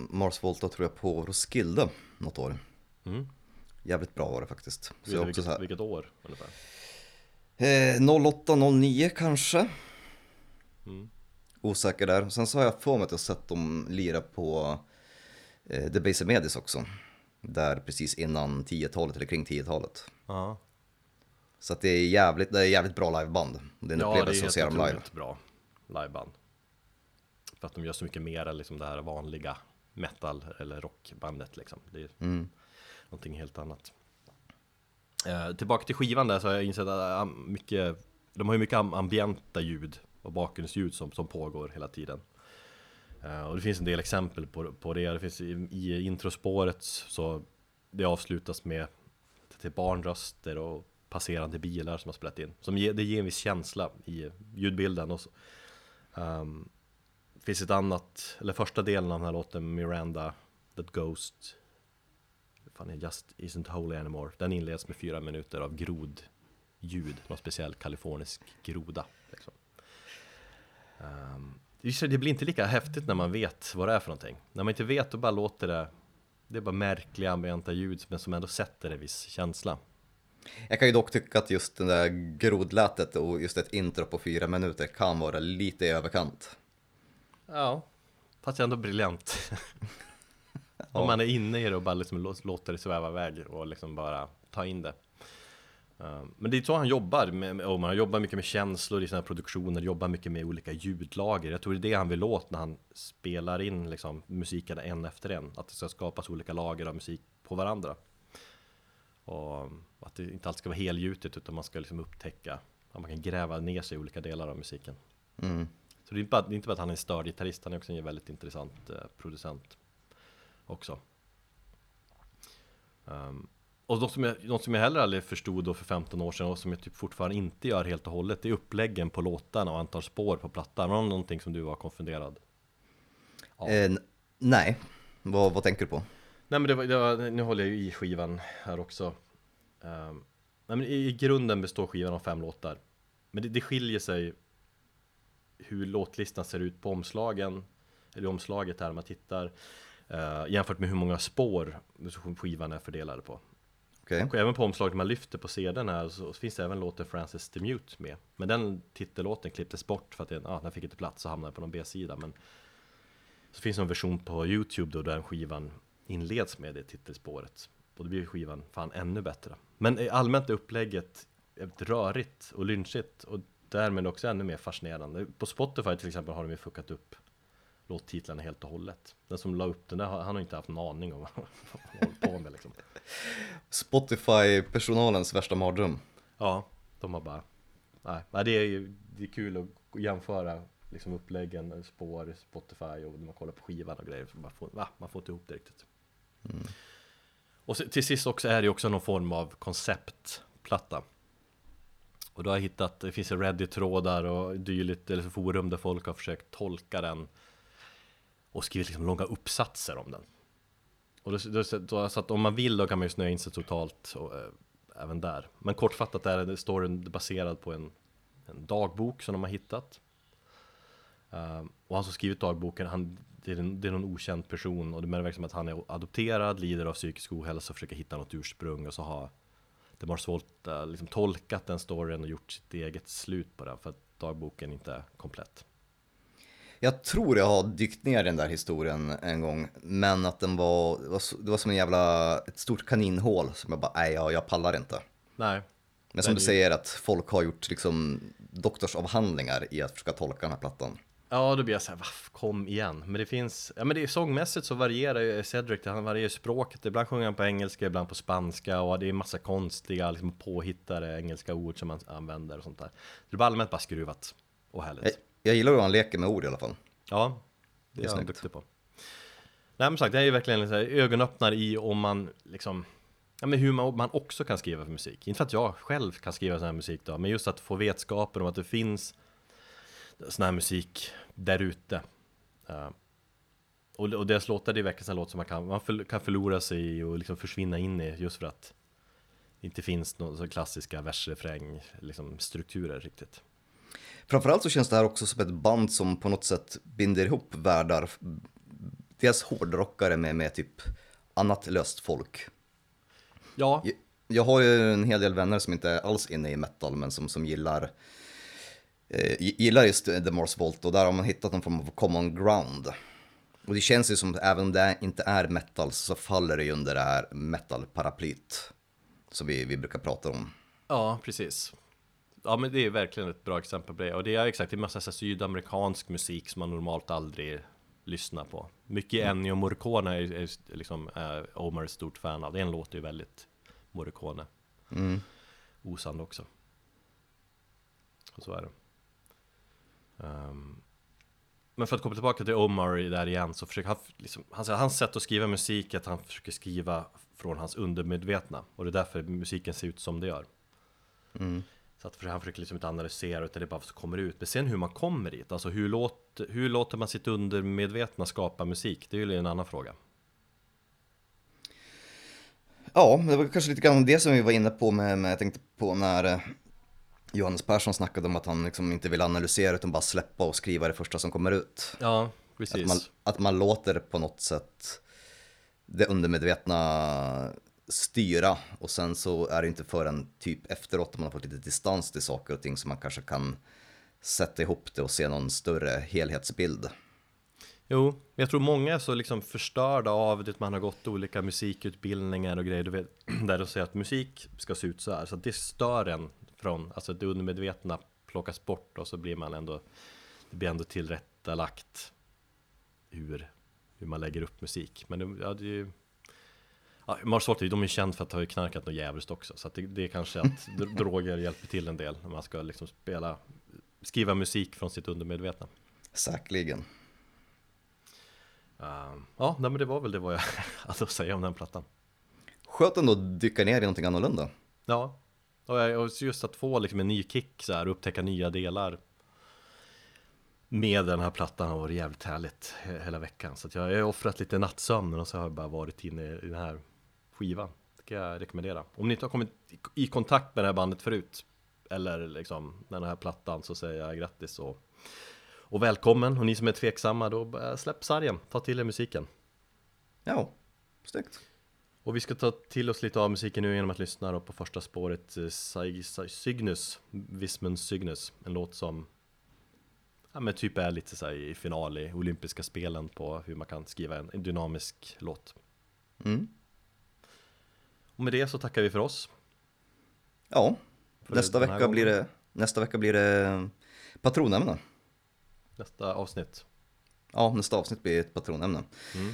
Mars Volta tror jag på Roskilde något år. Mm. Jävligt bra var det faktiskt. Så du också så vilket, här, vilket år ungefär? eh, 08, 09 kanske. Mm. Osäker där. Sen så har jag för mig att jag sett dem lira på eh, The Base Medis också. Där precis innan 10-talet, eller kring 10-talet. Ja, Så att det är jävligt, det är jävligt bra liveband. Det är en ja det är upplevelse att se dem live. otroligt bra liveband. För att de gör så mycket mer än liksom det här vanliga metal eller rockbandet liksom. Det är Mm. någonting helt annat. Eh, tillbaka till skivan där så har jag insett att ah, mycket, de har ju mycket am- ambienta ljud och bakgrundsljud som, som pågår hela tiden. Eh, och det finns en del exempel på, på det. Det finns i, i introspåret så det avslutas med till barnröster och passerande bilar som har spelat in. Som ger, det ger en viss känsla i ljudbilden. Och så, ehm, det finns ett annat, eller första delen av den här låten, Miranda, That Ghost. Fan Just Isn't Holy Anymore. Den inleds med fyra minuter av grodljud. Någon speciell kalifornisk groda liksom. um, Det blir inte lika häftigt när man vet vad det är för någonting. När man inte vet då bara låter det Det är bara märkliga ambienta ljud men som ändå sätter en viss känsla. Jag kan ju dock tycka att just det där grodlätet och just ett intro på fyra minuter kan vara lite i överkant. Ja. Fast ändå briljant. [laughs] Om man är inne i det och bara liksom lå- låter det sväva iväg och liksom bara ta in det. Um, Men det är så han jobbar, med, och man jobbar mycket med känslor i sina produktioner, jobbar mycket med olika ljudlager. Jag tror det är det han vill åt när han spelar in liksom, musiken en efter en. Att det ska skapas olika lager av musik på varandra. Och att det inte allt ska vara helgjutet utan man ska liksom upptäcka att man kan gräva ner sig i olika delar av musiken. Mm. Så det är inte bara, det är inte bara att han är en störd gitarrist, han är också en väldigt intressant eh, producent också. Ehm, och något som, jag, något som jag heller aldrig förstod då för 15 år sedan och som jag typ fortfarande inte gör helt och hållet Det är uppläggen på låtarna och antal spår på plattan Var det någonting som du var konfunderad? Ja. Eh, nej, vad, vad tänker du på? Nej men det var, det var, nu håller jag ju i skivan här också Ehm, Nej men i, i grunden består skivan av fem låtar Men det, det skiljer sig Hur låtlistan ser ut på omslagen Eller omslaget här om man tittar eh, Jämfört med hur många spår skivan är fördelade på. Okej, Och även på omslaget man lyfter på CDn här så finns det även låten Francis the Mute med. Men den titellåten klipptes bort för att den, ja, den fick inte plats och hamnade på någon B-sida Men Så finns det en version på Youtube då där skivan inleds med det titelspåret. Och då blir skivan fan ännu bättre. Men allmänt är upplägget rörigt och lynchigt och därmed också ännu mer fascinerande. På Spotify till exempel har de ju fuckat upp låttitlarna helt och hållet. Den som la upp den där, han har inte haft en aning om [laughs] vad han håller på med liksom. Spotify-personalens värsta mardröm. Ja, de har bara Nej, det är ju det är kul att jämföra liksom uppläggen, spår, Spotify och när man kollar på skivan och grejer man får, va? man får inte ihop det riktigt. Och så, till sist också är det också någon form av konceptplatta och då har jag hittat, det finns Reddit-trådar och dylikt, eller forum där folk har försökt tolka den Och skrivit liksom långa uppsatser om den och då, då, då, så att om man vill då kan man ju snöa in sig totalt och, äh, även där. Men kortfattat är det storyn baserad på en, en dagbok som de har hittat. Uh, och han som skrivit dagboken, han, det, är en, det är någon okänd person och det verkar som att han är adopterad, lider av psykisk ohälsa och försöker hitta något ursprung och så har de har svårt uh, liksom tolkat den storyn och gjort sitt eget slut på den för att dagboken inte är komplett. Jag tror jag har dykt ner i den där historien en gång, men att den var, det var, som en jävla, ett stort kaninhål som jag bara, nej jag, jag pallar inte. Nej, Men som du säger att folk har gjort liksom doktorsavhandlingar i att försöka tolka den här plattan. Ja, då blir jag såhär, vaff, kom igen. Men det finns, ja men det är sångmässigt så varierar ju Cedric, han varierar språket. Ibland sjunger han på engelska, ibland på spanska och det är massa konstiga, liksom påhittade engelska ord som man använder och sånt där. Det är bara allmänt bara skruvat och Jag, härligt. jag gillar hur han leker med ord i alla fall. Ja, det Det är är han duktig på. Nej men sagt, det är ju verkligen en så här ögonöppnare i om man liksom Ja men hur man, man också kan skriva för musik. Inte för att jag själv kan skriva sån här musik då, men just att få vetskapen om att det finns sån här musik där ute. Eh, och, och deras låtar, det är verkligen en låt som man kan, man förl- kan förlora sig i och liksom försvinna in i just för att det inte finns några så klassiska versrefräng, liksom strukturer riktigt. Framförallt så känns det här också som ett band som på något sätt binder ihop världar. Dels hårdrockare med, med typ annat löst folk. Ja, Jag- Jag har ju en hel del vänner som inte är alls inne i metal, men som, som gillar, gillar just The Mars Volt och där har man hittat någon form av common ground. Och det känns ju som, även om det inte är metal, så faller det ju under det här metal-paraplyt. Som vi, vi brukar prata om. Ja, precis. Ja, men det är verkligen ett bra exempel på det. Och det är exakt, det är massa så sydamerikansk musik som man normalt aldrig lyssnar på. Mycket Ennio Morricone är, är liksom är Omar ett stort fan av. Den låter ju väldigt Morricone. osann också. Och så är det. Ehm, men för att komma tillbaka till Omar där igen så försöker han, liksom, han säger hans sätt att skriva musik är att han försöker skriva från hans undermedvetna och det är därför musiken ser ut som det gör. Så att för han försöker liksom inte analysera utan det är bara som kommer ut. Men sen hur man kommer dit, alltså hur, låt, hur låter man sitt undermedvetna skapa musik? Det är ju en annan fråga. Ja, det var kanske lite grann det som vi var inne på med, med jag tänkte på när eh, Johannes Persson snackade om att han liksom inte vill analysera utan bara släppa och skriva det första som kommer ut. Ja, precis. Att man, att man låter på något sätt det undermedvetna styra och sen så är det inte förrän typ efteråt man har fått lite distans till saker och ting som man kanske kan sätta ihop det och se någon större helhetsbild. Jo, jag tror många är så liksom förstörda av det att man har gått olika musikutbildningar och grejer, du vet, [clears throat] där de säger att musik ska se ut så här, så det stör en från, alltså det undermedvetna plockas bort och så blir man ändå, det blir ändå tillrättalagt hur, hur man lägger upp musik. Men det, ja, det är ju, ja, Mars de är kända för att ha knarkat något jävligt också, så att det, det är kanske att [laughs] dr- droger hjälper till en del när man ska liksom spela, skriva musik från sitt undermedvetna. Säkerligen. Ehm, ja, nej, men det var väl det vad jag [laughs] hade att säga om den plattan. Skönt ändå att dyka ner i någonting annorlunda. Ja, Eh, och just att få liksom en ny kick så här, upptäcka nya delar med den här plattan har varit jävligt härligt hela veckan. Så att jag har offrat lite nattsömn och så har jag bara varit inne i den här skivan. Det kan jag rekommendera. Om ni inte har kommit i- kontakt med det här bandet förut, eller liksom den här plattan, så säger jag grattis och, och välkommen. Och ni som är tveksamma, då släpp sargen, ta till er musiken. Ja, snyggt. Och vi ska ta till oss lite av musiken nu genom att lyssna då på första spåret eh, Cygnus, Vismund Cygnus, en låt som ja, men typ är lite så i final i olympiska spelen på hur man kan skriva en, en dynamisk låt. Mm. Och med det så tackar vi för oss. Ja, För nästa vecka, blir det, nästa vecka blir det patronämne. Nästa avsnitt. Ja, nästa avsnitt blir ett patronämne. Mm.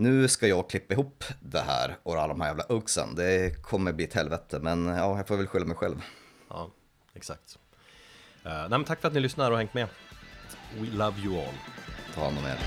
Nu ska jag klippa ihop det här och alla de här jävla uggsen. Det kommer bli ett helvete, men ja, jag får väl skylla mig själv. Ja, exakt. Uh, nej, men tack för att ni lyssnar och hängt med. We love you all. Ta hand om er.